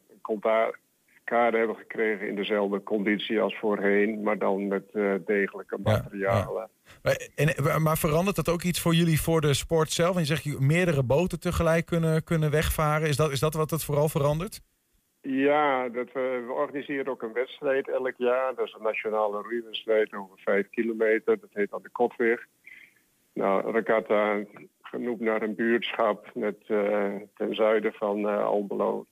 een hebben gekregen in dezelfde conditie als voorheen, maar dan met eh, degelijke materialen. Maar, en, maar verandert dat ook iets voor jullie voor de sport zelf? En je zegt je meerdere boten tegelijk kunnen, kunnen wegvaren. Is dat, is dat wat het vooral verandert? Ja, dat we, we organiseren ook een wedstrijd elk jaar. Dat is een nationale roeiwedstrijd over vijf kilometer. Dat heet dan de Kotweg. Nou, Regatta genoemd naar een buurtschap net eh, ten zuiden van eh, Almelo.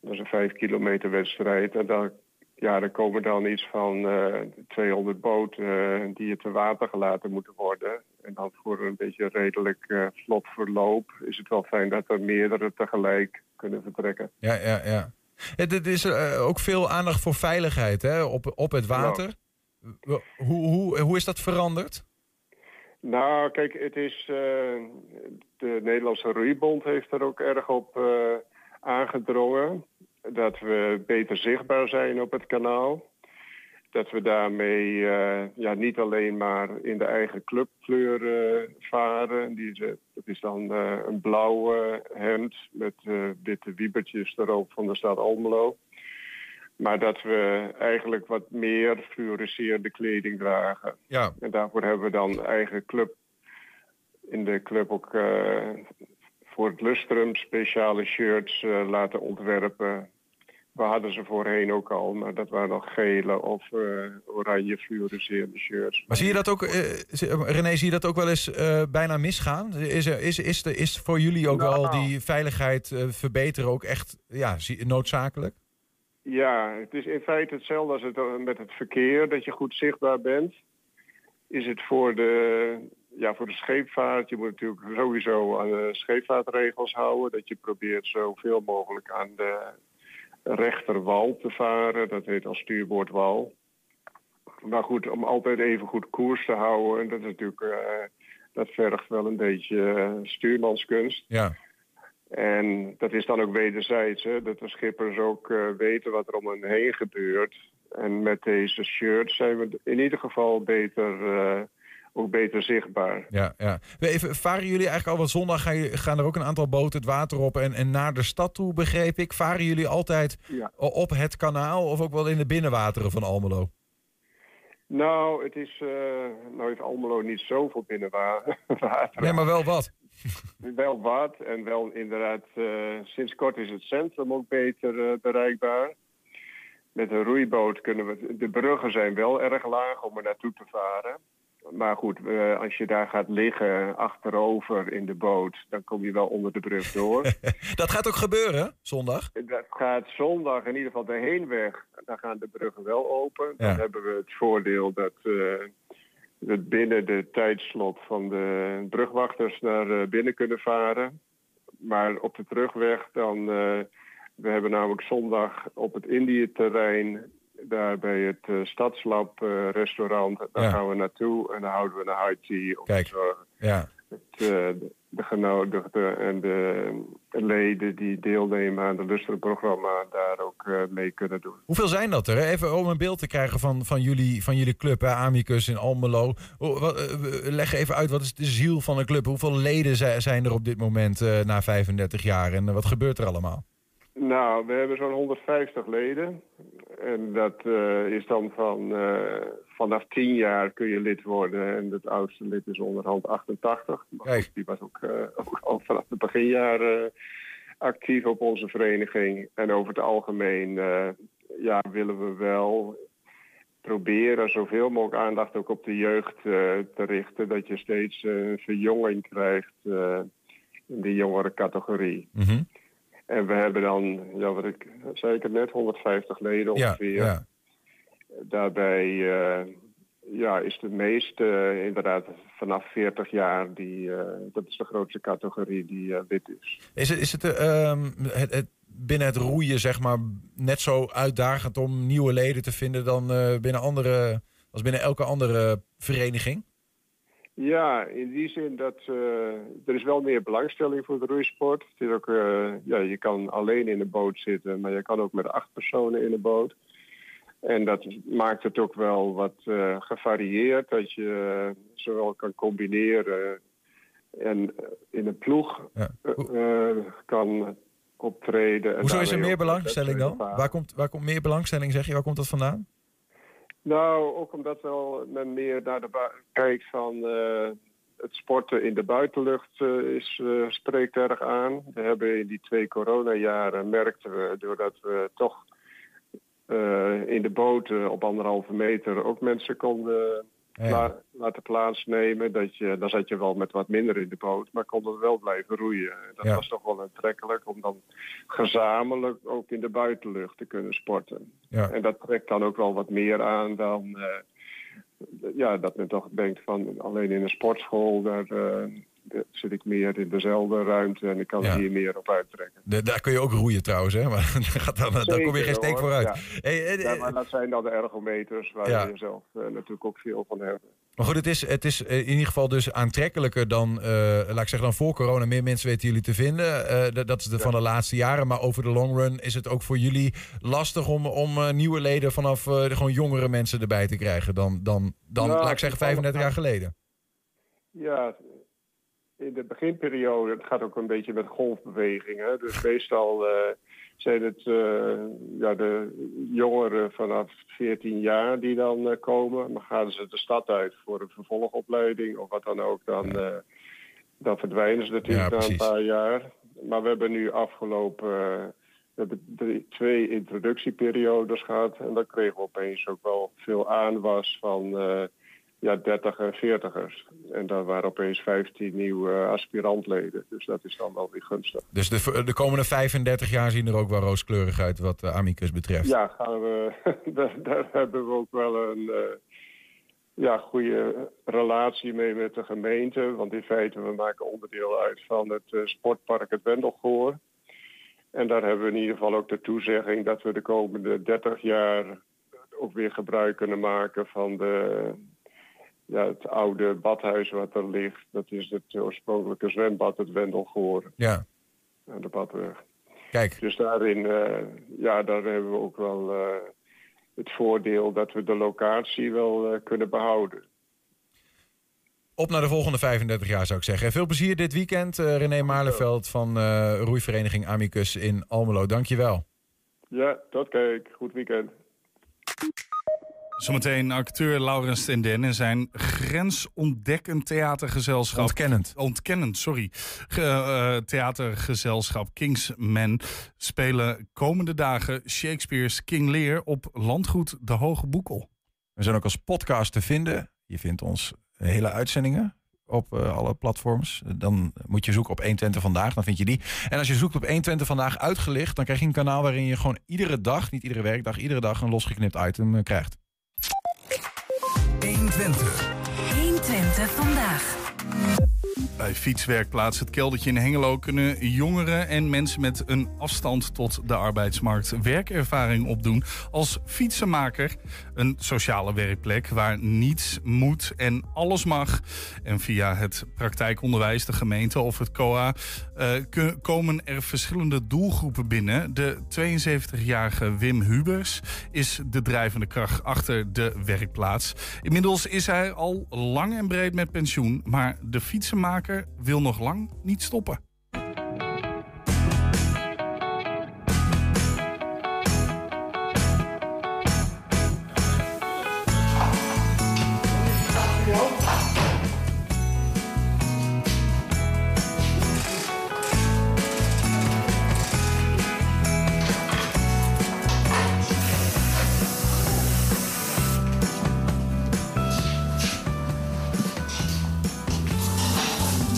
Dat is een vijf kilometer wedstrijd. En dan, ja, er komen dan iets van eh 200 boten eh, die er te water gelaten moeten worden. En dan voor een beetje redelijk eh, vlot verloop is het wel fijn dat er meerdere tegelijk kunnen vertrekken. Ja, ja, ja. Het, het is eh, ook veel aandacht voor veiligheid hè? Op, op het water. Hoe, hoe, hoe is dat veranderd? Nou, kijk, het is. eh, de Nederlandse Roeibond heeft er ook erg op eh, aangedrongen. Dat we beter zichtbaar zijn op het kanaal. Dat we daarmee eh, ja, niet alleen maar in de eigen clubkleur eh, varen. Die, ze- dat is dan eh, een blauw eh, hemd met eh, witte wiebertjes erop van de stad Almelo. Maar dat we eigenlijk wat meer fluorescerende kleding dragen. Ja. En daarvoor hebben we dan eigen club in de club ook eh, voor het lustrum speciale shirts eh, laten ontwerpen. We hadden ze voorheen ook al, maar dat waren nog gele of uh, oranje fluorescerende shirts. Maar zie je dat ook, uh, René, zie je dat ook wel eens uh, bijna misgaan? Is, er, is, is, de, is voor jullie ook Nou, wel die veiligheid verbeteren ook echt ja, noodzakelijk? Ja, het is in feite hetzelfde als het, met het verkeer, dat je goed zichtbaar bent. Is het voor de, ja, voor de scheepvaart, je moet natuurlijk sowieso aan de scheepvaartregels houden. Dat je probeert zoveel mogelijk aan de rechterwal te varen. Dat heet als stuurboordwal. Maar goed, om altijd even goed koers te houden, dat is natuurlijk, uh, dat vergt wel een beetje stuurmanskunst. Ja. En dat is dan ook wederzijds, hè, dat de schippers ook uh, weten wat er om hen heen gebeurt. En met deze shirt zijn we in ieder geval beter, ook beter zichtbaar. Ja, ja. Even, varen jullie eigenlijk al wat zondag? Gaan, er ook een aantal boten het water op en, en naar de stad toe, begreep ik? Varen jullie altijd ja. op het kanaal of ook wel in de binnenwateren van Almelo? Nou, het is, uh, nou heeft Almelo niet zoveel binnenwater. Nee, maar wel wat. wel wat en wel inderdaad, uh, sinds kort is het centrum ook beter uh, bereikbaar. Met een roeiboot kunnen we, de bruggen zijn wel erg laag om er naartoe te varen. Maar goed, uh, als je daar gaat liggen achterover in de boot, dan kom je wel onder de brug door. dat gaat ook gebeuren, zondag? Dat gaat zondag in ieder geval de heenweg. Dan gaan de bruggen wel open. Ja. Dan hebben we het voordeel dat we binnen de tijdslot van de brugwachters naar binnen kunnen varen. Maar op de terugweg dan... We hebben namelijk zondag op het Indië-terrein... daar bij het uh, Stadslab uh, restaurant... daar Ja. gaan we naartoe en dan houden we een high tea... om Kijk. zorgen Ja. uh, de genodigden en de leden die deelnemen aan het Lustrum-programma... daar ook mee kunnen doen. Hoeveel zijn dat er? Even om een beeld te krijgen van, van, jullie, van jullie club, hè? Amicus in Almelo. Wat, eh, leg even uit, wat is de ziel van een club? Hoeveel leden zi- zijn er op dit moment eh, na 35 jaar? En eh, wat gebeurt er allemaal? Nou, we hebben zo'n 150 leden. En dat eh, is dan van eh, vanaf 10 jaar kun je lid worden. En het oudste lid is onderhand 88. Maar goed, die was ook, eh, ook al vanaf het beginjaren actief op onze vereniging. En over het algemeen ja, willen we wel proberen zoveel mogelijk aandacht ook op de jeugd te richten. Dat je steeds eh, verjonging krijgt in de jongere categorie. Mhm. En we hebben dan, ja, wat ik zei ik het net, 150 leden Ja, ongeveer. ja. Daarbij eh, ja, is de meeste inderdaad vanaf 40 jaar, die, eh, dat is de grootste categorie die eh, lid is. Is het, is het, eh, ehm, het, het binnen het roeien, zeg maar, net zo uitdagend om nieuwe leden te vinden dan eh, binnen andere, als binnen elke andere vereniging? Ja, in die zin dat eh, er is wel meer belangstelling voor de roeisport. Het is ook, eh, ja, je kan alleen in een boot zitten, maar je kan ook met acht personen in een boot. En dat maakt het ook wel wat eh, gevarieerd, dat je zowel kan combineren en in een ploeg Ja. kan optreden. en Hoezo is er meer belangstelling dan? Waar komt, waar komt meer belangstelling, zeg je? Waar komt dat vandaan? Nou, ook omdat wel men meer naar de kijkt van eh, het sporten in de buitenlucht eh, is, eh, spreekt erg aan. We hebben in die twee coronajaren merkten we, doordat we toch in de boten op anderhalve meter ook mensen konden Ja. la- laten plaatsnemen. Dat je, dan zat je wel met wat minder in de boot, maar konden we wel blijven roeien. Dat Ja. was toch wel aantrekkelijk om dan gezamenlijk ook in de buitenlucht te kunnen sporten. Ja. En dat trekt dan ook wel wat meer aan dan eh, ja, dat men toch denkt van alleen in een sportschool, daar eh, zit ik meer in dezelfde ruimte en ik kan Ja. hier meer op uittrekken. De- daar kun je ook roeien trouwens, hè? Maar daar, gaat dan, daar kom je geen steek hoor. vooruit. Ja. Hey, Ja, maar dat zijn dan de ergometers waar je zelf eh, natuurlijk ook veel van hebt. Maar goed, het is, het is eh, in ieder geval dus aantrekkelijker dan, eh, laat ik zeggen, dan voor corona. Meer mensen weten jullie te vinden. Dat- is de, van de laatste jaren. Maar over de long run is het ook voor jullie lastig om, om nieuwe leden vanaf gewoon jongere mensen erbij te krijgen dan, dan, dan laat ik zeggen, 35 jaar geleden. Ja, in de beginperiode, het gaat ook een beetje met golfbewegingen. Dus meestal eh, zijn het eh, ja, de jongeren vanaf 14 jaar die dan eh, komen. Maar gaan ze de stad uit voor een vervolgopleiding of wat dan ook, dan, dan verdwijnen ze natuurlijk Ja, na een paar jaar. Maar we hebben nu afgelopen We hebben drie, twee introductieperiodes gehad. En dan kregen we opeens ook wel veel aanwas van ja, 30 en 40ers. En daar waren opeens 15 nieuwe aspirantleden. Dus dat is dan wel weer gunstig. Dus de, de komende 35 jaar zien er ook wel rooskleurig uit wat uh, Amicus betreft? Ja, gaan we, daar, daar, hebben we ook wel een uh, ja, goede relatie mee met de gemeente. Want in feite, we maken onderdeel uit van het sportpark het Wendelgoor. En daar hebben we in ieder geval ook de toezegging dat we de komende 30 jaar ook weer gebruik kunnen maken van de, ja, het oude badhuis wat er ligt. Dat is het oorspronkelijke zwembad, het Wendelgoor. Ja. Aan de Badweg. Kijk. Dus daarin, uh, ja, daar hebben we ook wel uh, het voordeel dat we de locatie wel uh, kunnen behouden. Op naar de volgende 35 jaar zou ik zeggen. Veel plezier dit weekend. René Maarleveld van roeivereniging Amicus in Almelo. Dankjewel. Ja, tot kijk. Goed weekend. Zometeen acteur Laurens ten Den en zijn grensontdekkend theatergezelschap. Ontkennend. Ontkennend, sorry. Ge, uh, theatergezelschap Kingsman spelen komende dagen Shakespeare's King Lear op landgoed De Hoge Boekel. We zijn ook als podcast te vinden. Je vindt ons hele uitzendingen op uh, alle platforms. Dan moet je zoeken op 120 vandaag, dan vind je die. En als je zoekt op 120 vandaag uitgelicht, dan krijg je een kanaal waarin je gewoon iedere dag, niet iedere werkdag, iedere dag een losgeknipt item uh, krijgt. 120. 120 vandaag. Bij fietswerkplaats Het Keldertje in Hengelo kunnen jongeren en mensen met een afstand tot de arbeidsmarkt werkervaring opdoen als fietsenmaker. Een sociale werkplek waar niets moet en alles mag. En via het praktijkonderwijs, de gemeente of het COA uh, komen er verschillende doelgroepen binnen. De 72-jarige Wim Hubers is de drijvende kracht achter de werkplaats. Inmiddels is hij al lang en breed met pensioen, maar de fietsenmaker wil nog lang niet stoppen.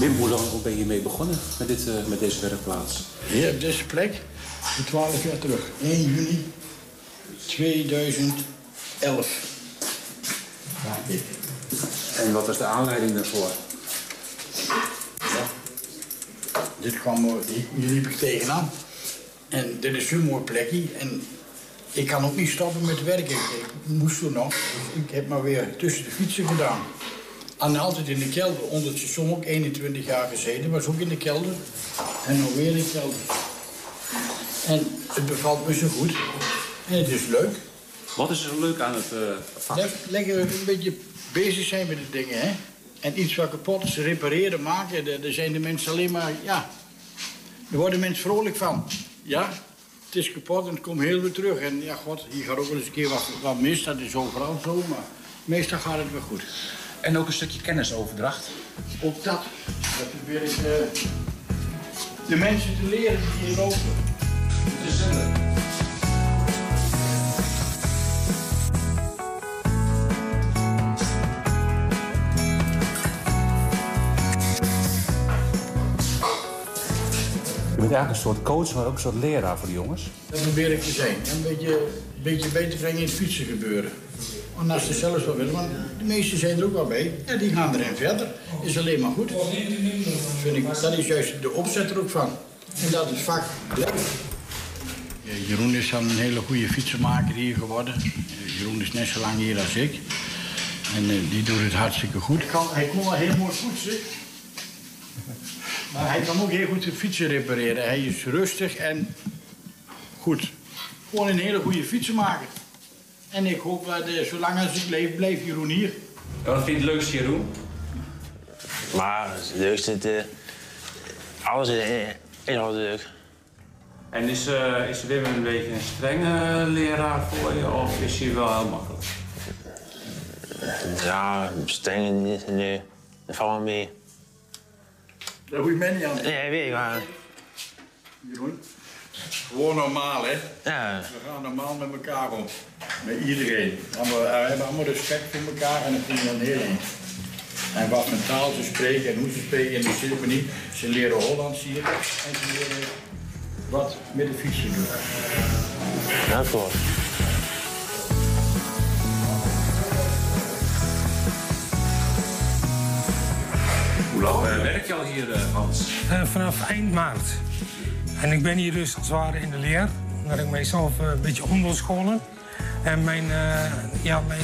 Wim, hoe lang ben je mee begonnen met, dit, uh, met deze werkplaats? Hier op deze plek, 12 jaar terug. 1 juni 2011. Ja. En wat was de aanleiding daarvoor? Ja. Dit kwam, hier liep ik tegenaan. En dit is zo'n mooi plekje. En ik kan ook niet stoppen met werken. Ik moest toen nog. Dus ik heb maar weer tussen de fietsen gedaan. En altijd in de kelder. Onder het seizoen ook 21 jaar gezeten. Was ook in de kelder. En nog weer in de kelder. En het bevalt me zo goed. En het is leuk. Wat is er leuk aan het uh, vak? Lekker een beetje bezig zijn met de dingen, hè. En iets wat kapot is, repareren, maken. Daar zijn de mensen alleen maar, ja... Daar worden mensen vrolijk van. Ja, het is kapot en het komt heel weer terug. En ja, god, hier gaat ook wel eens een keer wat, wat mis. Dat is overal zo, maar meestal gaat het weer goed. En ook een stukje kennisoverdracht. Ook dat. Dat probeer ik uh, de mensen te leren die hier lopen. Te zenden. Je bent eigenlijk een soort coach, maar ook een soort leraar voor de jongens. Dat probeer ik te zijn. Een beetje, een beetje beter brengen in het fietsen gebeuren. Want als ze zelfs wel willen, want de meesten zijn er ook wel bij. Ja, die gaan erin verder. Is alleen maar goed. Vind ik, dat is juist de opzet er ook van. En dat is vaak leuk. Ja, Jeroen is dan een hele goede fietsenmaker hier geworden. Jeroen is net zo lang hier als ik. En uh, die doet het hartstikke goed. Kan, hij kon wel heel mooi fietsen. Maar hij kan ook heel goed de fietsen repareren. Hij is rustig en goed. Gewoon een hele goede fietsenmaker. En ik hoop dat uh, zolang als ik leef, blijft Jeroen hier. Ja, wat vind je het leukste, Jeroen? Maar het leukste, het, uh, alles is, is al leuk. En is, uh, is Wim een beetje een strenge leraar voor je of is hij wel heel makkelijk? Ja, streng niet, nee. Dat valt wel mee. Daar hoef je mij niet aan. Nee, weet ik maar. Jeroen? Gewoon normaal, hè? Ja. We gaan normaal met elkaar om. Met iedereen. En we, we hebben allemaal respect voor elkaar en dat vind je dan heel eind. En wat met taal ze spreken en hoe ze spreken, zit me niet. Ze leren Hollands hier en ze leren wat met de fietsen doen. Hoe lang eh, werk je al hier, eh, Hans? Eh, vanaf eind maart. En ik ben hier dus als het in de leer. Omdat ik mijzelf eh, een beetje om wil scholen. En mijn, eh, ja, mijn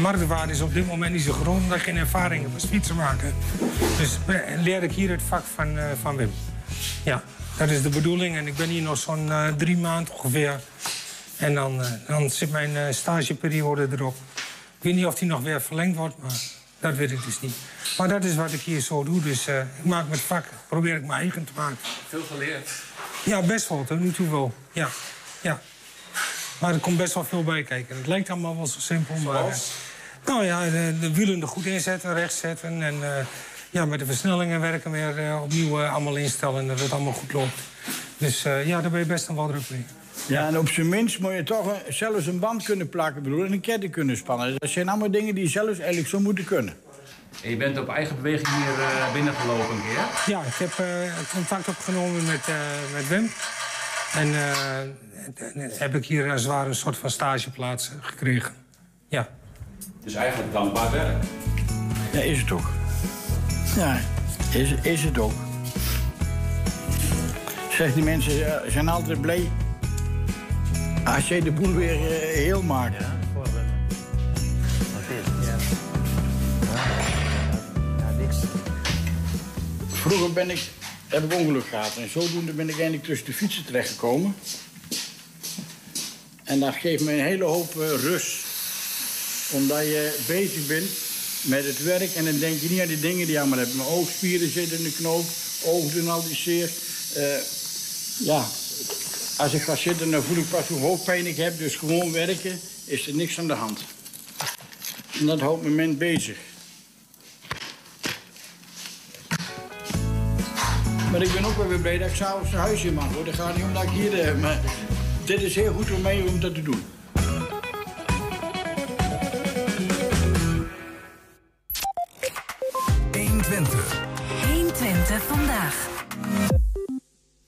marktwaarde is op dit moment niet zo groot... omdat ik geen ervaring heb als fietsen maken. Dus eh, leer ik hier het vak van, van Wim. Ja, dat is de bedoeling. En ik ben hier nog zo'n drie maanden ongeveer. En dan, dan zit mijn stageperiode erop. Ik weet niet of die nog weer verlengd wordt, maar dat weet ik dus niet. Maar dat is wat ik hier zo doe. Dus ik maak mijn vak, probeer ik mijn eigen te maken. Veel geleerd. Ja, best wel, tot nu toe wel. Ja, ja. Maar er komt best wel veel bij kijken. Het lijkt allemaal wel zo simpel, maar... eh, nou ja, de, de wielen er goed inzetten, recht zetten. En eh, ja, met de versnellingen werken weer eh, opnieuw eh, allemaal instellen... dat het allemaal goed loopt. Dus ja, daar ben je best een wel druk mee. Ja, en op zijn minst moet je toch een- zelfs een band kunnen plakken bedoel, en een ketting kunnen spannen. Dat zijn allemaal dingen die je zelfs eigenlijk zo moeten kunnen. En je bent op eigen beweging hier eh, binnengelopen een keer. Ja, ik heb eh, contact opgenomen met, eh, met Wim. En eh, heb ik hier als het ware een soort van stageplaats gekregen. Ja. Dus eigenlijk dankbaar werk. Ja, is het ook. Ja, is, is het ook. Zeg, die mensen zijn altijd blij als jij de boel weer heel maakt. Vroeger ben ik, heb ik ongeluk gehad en zodoende ben ik eigenlijk tussen de fietsen terechtgekomen. En dat geeft me een hele hoop eh, rust. Omdat je bezig bent met het werk en dan denk je niet aan die dingen die allemaal hebt. Mijn oogspieren zitten in de knoop, ogen doen al die zeer. Eh, ja, als ik ga zitten dan voel ik pas hoe hoofdpijn ik heb. Dus gewoon werken is er niks aan de hand. En dat houdt mijn mens bezig. Maar ik ben ook wel weer blij dat ik s'avonds naar huis in mag. Hoor. Dat gaat niet om dat ik hier... eh, maar dit is heel goed voor mij om dat te doen.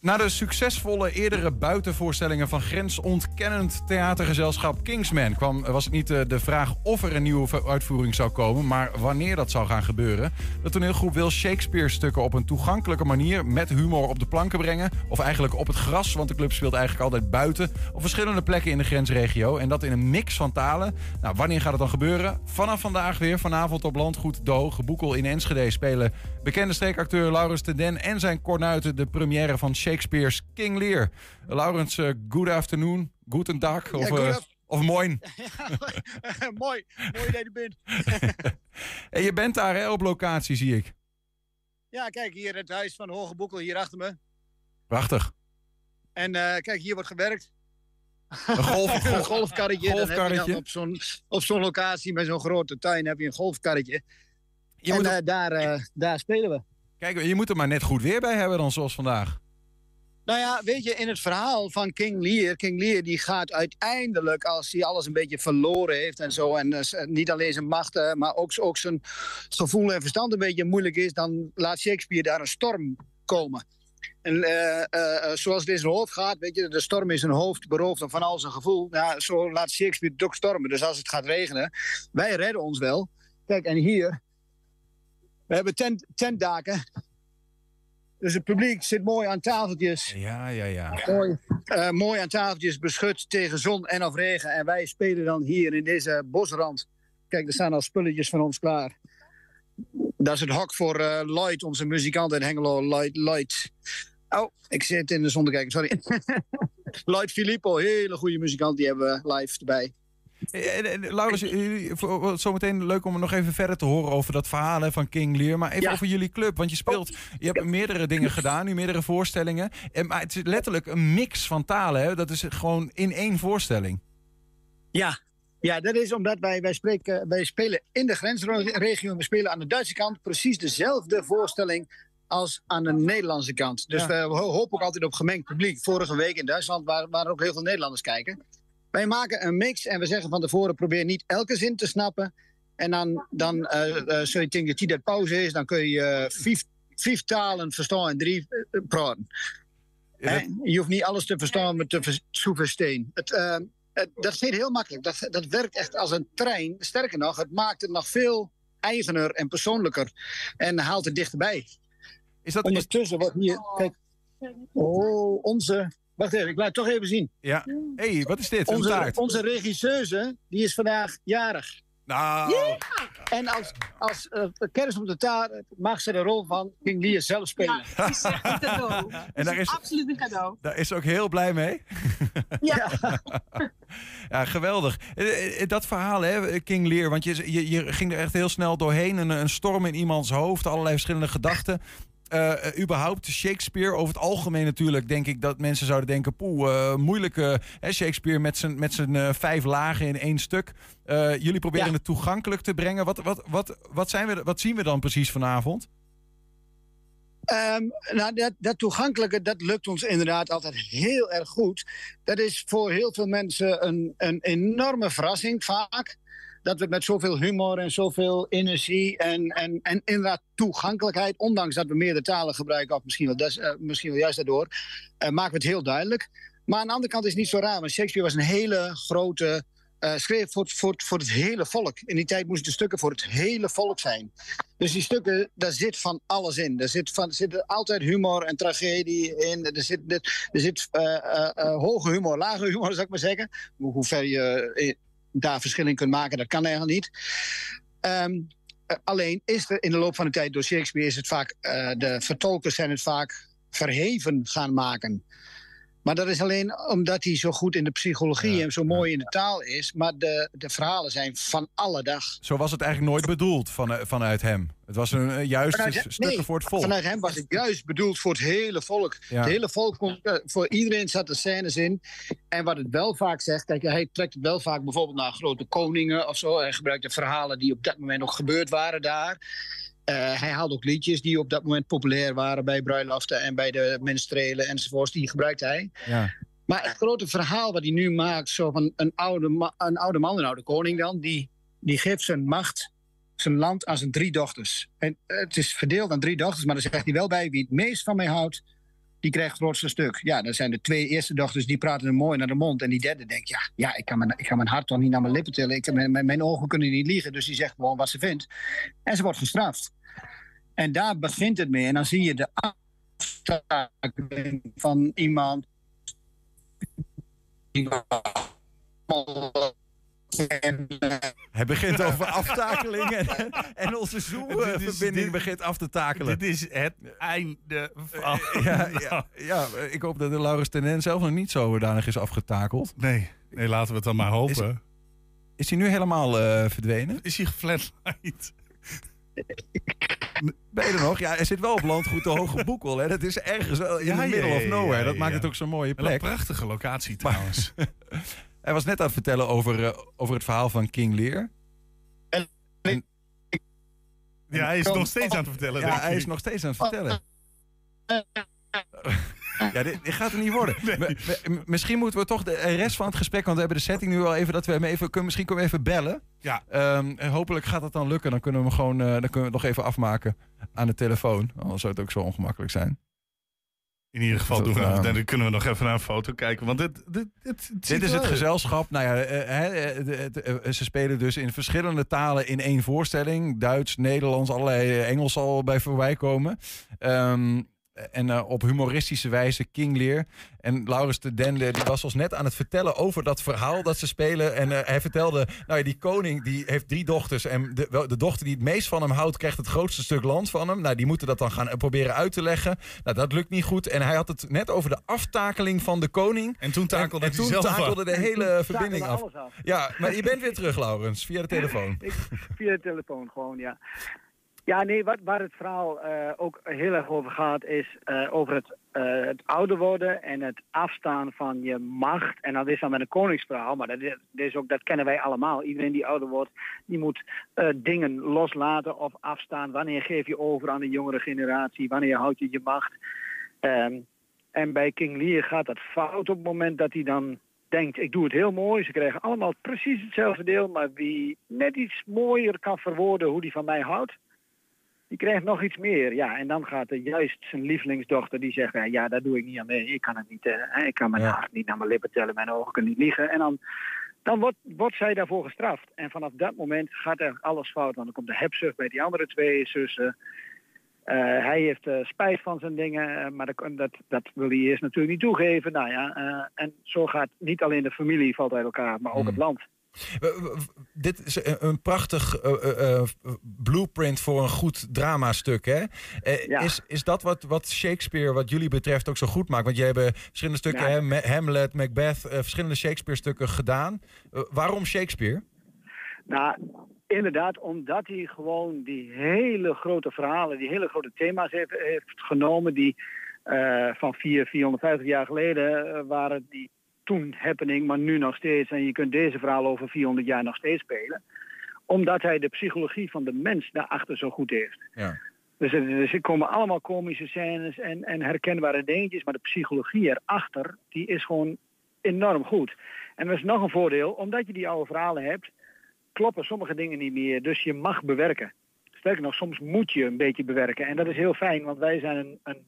Na de succesvolle eerdere buitenvoorstellingen van grensontkennend theatergezelschap Kingsman kwam, was het niet eh, de vraag of er een nieuwe uitvoering zou komen, maar wanneer dat zou gaan gebeuren. De toneelgroep wil Shakespeare-stukken op een toegankelijke manier met humor op de planken brengen. Of eigenlijk op het gras, want de club speelt eigenlijk altijd buiten. Op verschillende plekken in de grensregio. En dat in een mix van talen. Nou, wanneer gaat het dan gebeuren? Vanaf vandaag weer, vanavond op Landgoed De Boekel in Enschede spelen bekende streekacteur Laurens de Den en zijn kornuiten de première van Shakespeare's King Lear. Laurens, eh, good afternoon, guten dag of, eh, af- of moin. mooi, mooi dat je bent. En je bent daar hè, op locatie, zie ik. ja, kijk, hier het huis van Hoge Boekel, hier achter me. Prachtig. En eh, kijk, hier wordt gewerkt. Een golf- een golfkarretje. Op zo'n locatie met zo'n grote tuin heb je een golfkarretje. Je en moet eh, daar, eh, daar spelen we. Kijk, je moet er maar net goed weer bij hebben dan, zoals vandaag. Nou ja, weet je, in het verhaal van King Lear... King Lear die gaat uiteindelijk, als hij alles een beetje verloren heeft en zo... en eh, niet alleen zijn macht, eh, maar ook, zijn gevoel en verstand een beetje moeilijk is... dan laat Shakespeare daar een storm komen. En eh, eh, eh, zoals het in zijn hoofd gaat, weet je, de storm is zijn hoofd beroofd van al zijn gevoel. Ja, zo laat Shakespeare het ook stormen. Dus als het gaat regenen, wij redden ons wel. Kijk, en hier, we hebben tent, tentdaken. Dus het publiek zit mooi aan tafeltjes. Ja, ja, ja. Mooi, eh, mooi aan tafeltjes beschut tegen zon en of regen. En wij spelen dan hier in deze bosrand. Kijk, er staan al spulletjes van ons klaar. Dat is het hok voor eh, Lloyd, onze muzikant in Hengelo. Lloyd, Lloyd. Oh, ik zit in de zon te kijken, sorry. Lloyd Filippo, hele goede muzikant, die hebben we live erbij. Eh, En, en, Laurens, jullie- voor- zometeen leuk om nog even verder te horen over dat verhaal hè, van King Lear. Maar even Ja. over jullie club. Want je speelt, je hebt meerdere dingen gedaan, nu meerdere voorstellingen. En, maar het is letterlijk een mix van talen. Hè? Dat is gewoon in één voorstelling. Ja, ja dat is omdat wij, wij, spreken, wij spelen in de grensregio. We spelen aan de Duitse kant precies dezelfde voorstelling als aan de Nederlandse kant. Dus Ja. we ho- hopen ook altijd op gemengd publiek. Vorige week in Duitsland waren, waren ook heel veel Nederlanders kijken. Wij maken een mix en we zeggen van tevoren: probeer niet elke zin te snappen. En dan, dan eh, zul je denken dat dat pauze is, dan kun je eh, vijf, vijf talen verstaan en drie praten. Je hoeft niet alles te verstaan met te vers- te verstaan. Het, het, dat is heel makkelijk. Dat, dat werkt echt als een trein. Sterker nog, het maakt het nog veel eigener en persoonlijker. En haalt het dichterbij. Is dat, Ondertussen wordt hier... Kijk, oh, onze... Wacht even, ik laat het toch even zien. Ja. hey, wat is dit? Onze, taart. onze regisseuse, die is vandaag jarig. Nou. En als, als eh, kerst op de taart mag ze de rol van King Lear zelf spelen. Ja, is echt een cadeau. En daar is- absoluut een cadeau. Daar is ze ook heel blij mee. Ja. Ja, geweldig. Eh, eh, Dat verhaal, hè, King Lear, want je, je, je ging er echt heel snel doorheen. Een, een storm in iemands hoofd, allerlei verschillende gedachten. Eh, überhaupt Shakespeare, over het algemeen natuurlijk, denk ik dat mensen zouden denken: poeh, eh, moeilijke Shakespeare met zijn, met zijn vijf lagen in één stuk. Jullie proberen Ja. het toegankelijk te brengen. Wat, wat, wat, wat, zijn we, wat zien we dan precies vanavond? Ehm, nou, dat, dat toegankelijke, dat lukt ons inderdaad altijd heel erg goed. Dat is voor heel veel mensen een, een enorme verrassing vaak. Dat we met zoveel humor en zoveel energie en, en, en inderdaad toegankelijkheid, ondanks dat we meerdere talen gebruiken, of misschien wel, eh, misschien wel juist daardoor, eh, maken we het heel duidelijk. Maar aan de andere kant is het niet zo raar, want Shakespeare was een hele grote eh, schreef voor, voor, voor het hele volk. In die tijd moesten de stukken voor het hele volk zijn. Dus die stukken, daar zit van alles in. Er zit, van, er zit altijd humor en tragedie in. Er zit, er, er zit hoge humor, lage humor, zou ik maar zeggen. Hoe, ver je daar verschil in kunt maken, dat kan eigenlijk niet. Ehm, eh, alleen is er in de loop van de tijd door Shakespeare is het vaak, eh, de vertolkers zijn het vaak verheven gaan maken. Maar dat is alleen omdat hij zo goed in de psychologie en zo mooi in de taal is. Maar de, de verhalen zijn van alle dag. Zo was het eigenlijk nooit bedoeld van, eh, vanuit hem. Het was een, juist Vanuit- stukken nee, voor het volk. Vanuit hem was het juist bedoeld voor het hele volk. Ja. Het hele volk, kon, eh, voor iedereen zat er scènes in. En wat het wel vaak zegt, kijk, hij trekt het wel vaak bijvoorbeeld naar grote koningen of zo. Hij gebruikte verhalen die op dat moment nog gebeurd waren daar. Eh, hij haalde ook liedjes die op dat moment populair waren bij bruiloften en bij de minstrelen enzovoorts. Die gebruikte hij. Ja. Maar het grote verhaal wat hij nu maakt, zo van een oude, een oude man, een oude koning dan, die, die geeft zijn macht, zijn land aan zijn drie dochters. En het is verdeeld aan drie dochters, maar dan zegt hij wel bij, wie het meest van mij houdt, die krijgt het grootste stuk. Ja, dat zijn de twee eerste dochters, die praten hem mooi naar de mond. En die derde denkt, ja, ja ik, kan mijn, ik kan mijn hart toch niet naar mijn lippen tillen. Ik, mijn, mijn, mijn ogen kunnen niet liegen, dus die zegt gewoon wat ze vindt. En ze wordt gestraft. En daar begint het mee. En dan zie je de aftakeling van iemand Hij begint over aftakeling en, en onze Zoom-verbinding begint af te takelen. Dit is het einde van... Ja, ja, ja, ik hoop dat de Laurens Tenen zelf nog niet zodanig is afgetakeld. Nee, nee, laten we het dan maar hopen. Is, is hij nu helemaal eh, verdwenen? Is hij geflatlined? Ben je er nog? Ja, hij zit wel op landgoed de Hoge Boekel. Hè? Dat is ergens wel in Ja, middle of nowhere. dat maakt ja. het ook zo'n mooie Wel een plek. prachtige locatie trouwens. Hij was net aan het vertellen over, eh, over het verhaal van King Lear. Ja, hij is nog steeds aan het vertellen. Ja, hij is nog steeds aan het vertellen. Ja, dit, dit gaat er niet worden. Misschien moeten we toch de rest van het gesprek, want we hebben de setting nu al even, dat we hem even kunnen, misschien kunnen we even bellen. Ja. Ehm, en hopelijk gaat dat dan lukken. Dan kunnen we hem gewoon, eh, dan kunnen we het nog even afmaken aan de telefoon. Anders zou het ook zo ongemakkelijk zijn. In ieder geval doen we, dan kunnen we nog even naar een foto kijken. Want dit, dit, dit, Dit is het gezelschap. Nou ja, eh, eh, eh, ze spelen dus in verschillende talen in één voorstelling. Duits, Nederlands, allerlei Engels zal bij voorbij komen. Ehm, en eh, op humoristische wijze King Lear. En Laurens de Dende die was ons net aan het vertellen over dat verhaal dat ze spelen. En eh, hij vertelde, nou ja, die koning die heeft drie dochters. En de, de dochter die het meest van hem houdt, krijgt het grootste stuk land van hem. Nou, die moeten dat dan gaan eh, proberen uit te leggen. Nou, dat lukt niet goed. En hij had het net over de aftakeling van de koning. En toen takelde en, hij toen zelf af. takelde de hele Toen verbinding af. alles af. Ja, maar je bent weer terug, Laurens, via de telefoon. Ik, via de telefoon gewoon, ja. Ja, nee, wat, waar het verhaal eh, ook heel erg over gaat, is eh, over het, eh, het ouder worden en het afstaan van je macht. En dat is dan met een koningsverhaal, maar dat, is, ook, dat kennen wij allemaal. Iedereen die ouder wordt, die moet dingen loslaten of afstaan. Wanneer geef je over aan de jongere generatie? Wanneer houd je je macht? Ehm, en bij King Lear gaat dat fout op het moment dat hij dan denkt, ik doe het heel mooi. Ze krijgen allemaal precies hetzelfde deel, maar wie net iets mooier kan verwoorden hoe die van mij houdt, die krijgt nog iets meer. Ja, en dan gaat er juist zijn lievelingsdochter die zegt, ja, ja daar doe ik niet aan mee. Ik kan het niet, eh, hè, ik kan mijn hart niet naar mijn lippen tellen, mijn ogen kunnen niet liegen. En dan, dan wordt, wordt zij daarvoor gestraft. En vanaf dat moment gaat er alles fout. Want dan komt de hebzucht bij die andere twee zussen. Eh, hij heeft eh, spijt van zijn dingen, maar dat, dat, dat wil hij eerst natuurlijk niet toegeven. Nou ja, en zo gaat niet alleen de familie valt uit elkaar, maar ook het land. Dit is een- prachtig eh, eh, eh, blueprint voor een goed dramastuk. Hè? Is, is dat wat, wat Shakespeare, wat jullie betreft, ook zo goed maakt? Want jullie hebben verschillende stukken, Ja. Hamlet, Macbeth, verschillende Shakespeare-stukken gedaan. Waarom Shakespeare? Nou, inderdaad, omdat hij gewoon die hele grote verhalen, die hele grote thema's heeft, heeft genomen, die van 400, 450 jaar geleden waren die toen happening, maar nu nog steeds. En je kunt deze verhalen over 400 jaar nog steeds spelen. Omdat hij de psychologie van de mens daarachter zo goed heeft. Ja. Dus er, komen allemaal komische scènes en, en herkenbare dingetjes, maar de psychologie erachter, die is gewoon enorm goed. En er is nog een voordeel, omdat je die oude verhalen hebt, kloppen sommige dingen niet meer. Dus je mag bewerken. Sterker nog, soms moet je een beetje bewerken. En dat is heel fijn, want wij zijn een, een,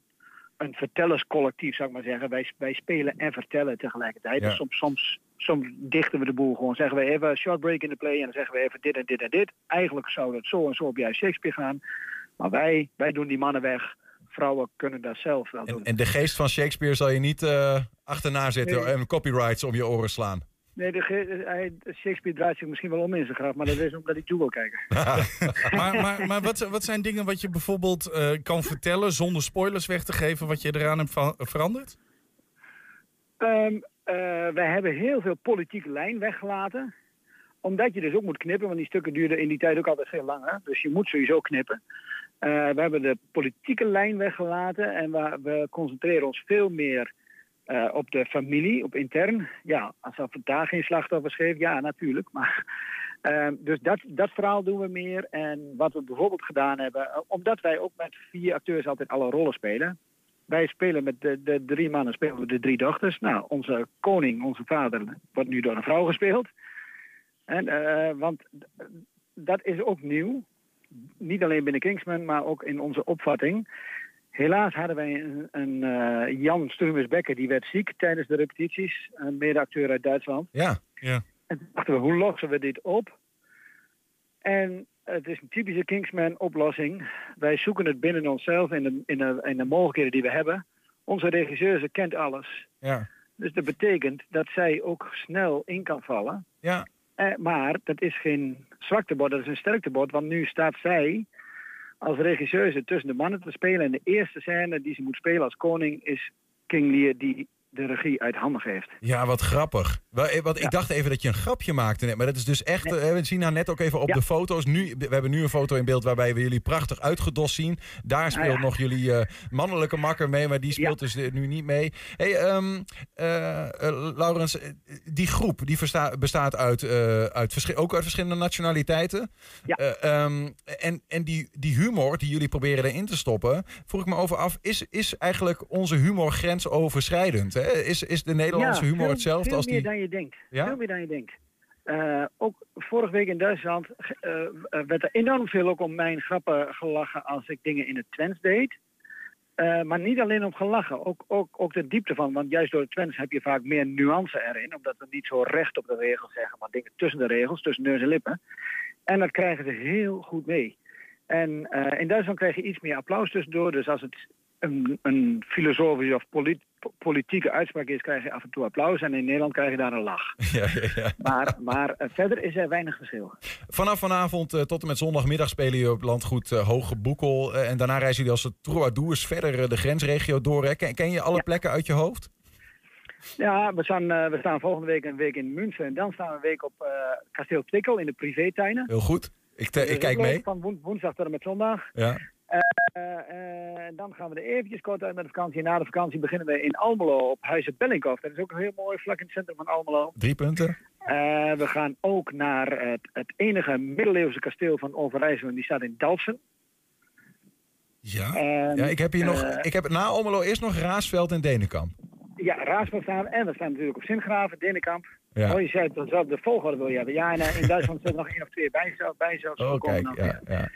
een vertellerscollectief, zou ik maar zeggen. Wij, wij spelen en vertellen tegelijkertijd. Ja. Dus soms, soms, soms dichten we de boel gewoon. Zeggen we even een short break in de play en dan zeggen we even dit en dit en dit. Eigenlijk zou dat zo en zo op juist Shakespeare gaan. Maar wij, wij doen die mannen weg. Vrouwen kunnen dat zelf wel doen. En de geest van Shakespeare zal je niet eh, achterna zitten Nee. en copyrights om je oren slaan. Nee, de, hij, Shakespeare draait zich misschien wel om in zijn graf, maar dat is omdat hij toe wil kijken. maar maar, maar wat, wat zijn dingen wat je bijvoorbeeld eh, kan vertellen zonder spoilers weg te geven wat je eraan hebt veranderd? Eh, wij hebben heel veel politieke lijn weggelaten. Omdat je dus ook moet knippen, want die stukken duurden in die tijd ook altijd veel langer. Dus je moet sowieso knippen. Eh, we hebben de politieke lijn weggelaten en we, we concentreren ons veel meer eh, op de familie, op intern. Ja, alsof het daar geen slachtoffers geeft, ja, natuurlijk. Maar, ehm, dus dat, dat verhaal doen we meer. En wat we bijvoorbeeld gedaan hebben, eh, omdat wij ook met vier acteurs altijd alle rollen spelen. Wij spelen met de, de drie mannen, spelen we de drie dochters. Nou, onze koning, onze vader, wordt nu door een vrouw gespeeld. En, eh, want dat is ook nieuw. Niet alleen binnen Kingsman, maar ook in onze opvatting. Helaas hadden wij een, een eh, Jan Sturmes-Becker, die werd ziek tijdens de repetities. Een medeacteur uit Duitsland. Ja, ja. En toen dachten we, hoe lossen we dit op? En het is een typische Kingsman-oplossing. Wij zoeken het binnen onszelf in de, in, de, in de mogelijkheden die we hebben. Onze regisseur, ze kent alles. Ja. Dus dat betekent dat zij ook snel in kan vallen. Ja. Eh, maar dat is geen zwaktebord, dat is een sterktebord. Want nu staat zij als regisseuse tussen de mannen te spelen. En de eerste scène die ze moet spelen als koning is King Lear die de regie uit handen geeft. Ja, wat grappig. Wel, eh, Want ik dacht even dat je een grapje maakte net, maar dat is dus echt. eh, We zien haar net ook even op de foto's. Nu, we hebben nu een foto in beeld waarbij we jullie prachtig uitgedost zien. Daar speelt ja. nog jullie eh, mannelijke makker mee, maar die speelt dus nu niet mee. Hey, ehm, eh, eh, Laurens, die groep die bestaat uit, uit ook uit verschillende nationaliteiten. Eh, ehm, en en die, die humor die jullie proberen erin te stoppen, vroeg ik me over af, is, is eigenlijk onze humor grensoverschrijdend? Hè? Is, is de Nederlandse Ja, humor veel- hetzelfde veel als die... meer dan je denkt. Ja? Veel meer dan je denkt. Eh, ook vorige week in Duitsland eh, werd er enorm veel ook om mijn grappen gelachen als ik dingen in het Twents deed. Eh, maar niet alleen om gelachen, ook, ook, ook de diepte van. Want juist door het Twents heb je vaak meer nuance erin. Omdat we niet zo recht op de regels zeggen, maar dingen tussen de regels, tussen neus en lippen. En dat krijgen ze heel goed mee. En eh, in Duitsland krijg je iets meer applaus tussendoor. Dus als het een, een filosofische of polit- politieke uitspraak is, krijg je af en toe applaus. En in Nederland krijg je daar een lach. Ja, ja, ja. Maar, maar eh, verder is er weinig verschil. Vanaf vanavond eh, tot en met zondagmiddag spelen jullie op landgoed eh, Hoge Boekel. en daarna reizen jullie als troubadours verder de grensregio door. Hè? Ken, ken je alle plekken uit je hoofd? Ja, we staan, we staan volgende week een week in München. En dan staan we een week op kasteel Twickel in de privétuinen. Heel goed. Ik, te- ik kijk mee. Van woen- woensdag tot en met zondag. Ja. Eh, eh, dan gaan we er eventjes kort uit met de vakantie. Na de vakantie beginnen we in Almelo op Huizen Bellinghof. Dat is ook een heel mooi vlak in het centrum van Almelo. Drie punten. Eh, we gaan ook naar het, het enige middeleeuwse kasteel van Overijssel. En die staat in Dalfsen. Ja. En, ja, ik heb hier nog. Ik heb na Almelo eerst nog Raasveld en Denenkamp. Ja, Raasveld staan. En we staan natuurlijk op Sint-Graven, Denenkamp. Ja. Oh, je zei dat zelf de volgorde wil je hebben. Ja, en in Duitsland zit er nog één of twee bij, zelf, bij zelfs. Oh, kijk. Ja, ja.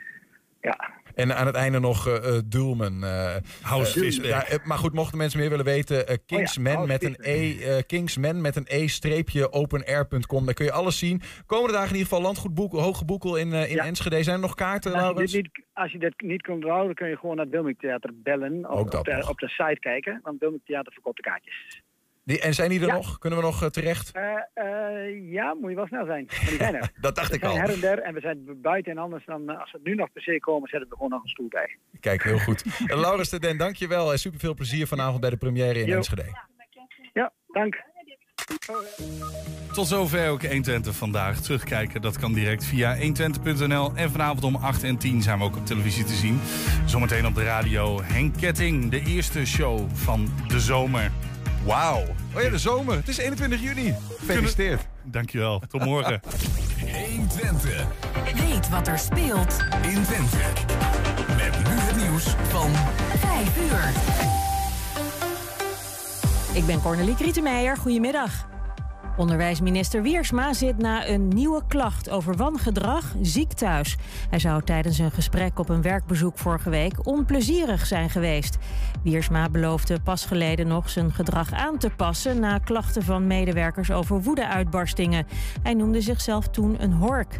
Ja. En aan het einde nog Dulmen. eh House ja, maar goed, mochten mensen meer willen weten. eh, Kingsman House met een E. Kingsman met een E streepje openair.com. Daar kun je alles zien. Komende dagen in ieder geval Landgoed Boekel, Hoge Boekel in, in Enschede. Zijn er nog kaarten, En als, je dit niet, als je dit niet kunt houden, kun je gewoon naar het Wilming Theater bellen. Of Ook dat op, de, op de site kijken. Want Wilming Theater verkoopt de kaartjes. Die, en zijn die er Ja. nog? Kunnen we nog eh, terecht? Eh, eh, ja, moet je wel snel zijn. Maar die zijn er. Dat dacht We ik zijn al. her en der en we zijn buiten en anders dan als we nu nog per se komen, zetten we gewoon nog een stoel bij. Kijk, heel goed. Laurens de Den, dankjewel. En super veel plezier vanavond bij de première in Jo. Enschede. Ja, dank. Tot zover ook 120 vandaag. Terugkijken, dat kan direct via 120.nl. En vanavond om 8 en 10 zijn we ook op televisie te zien. Zometeen op de radio Henk Ketting, de eerste show van de zomer. Wauw. Oh ja, de zomer. Het is 21 juni. Gefeliciteerd. Dankjewel. Tot morgen. 120. Weet wat er speelt in Twente. Met nu het nieuws van 5 uur. Ik ben Cornelie Krietenmeijer. Goedemiddag. Onderwijsminister Wiersma zit na een nieuwe klacht over wangedrag ziek thuis. Hij zou tijdens een gesprek op een werkbezoek vorige week onplezierig zijn geweest. Wiersma beloofde pas geleden nog zijn gedrag aan te passen na klachten van medewerkers over woedeuitbarstingen. Hij noemde zichzelf toen een hork.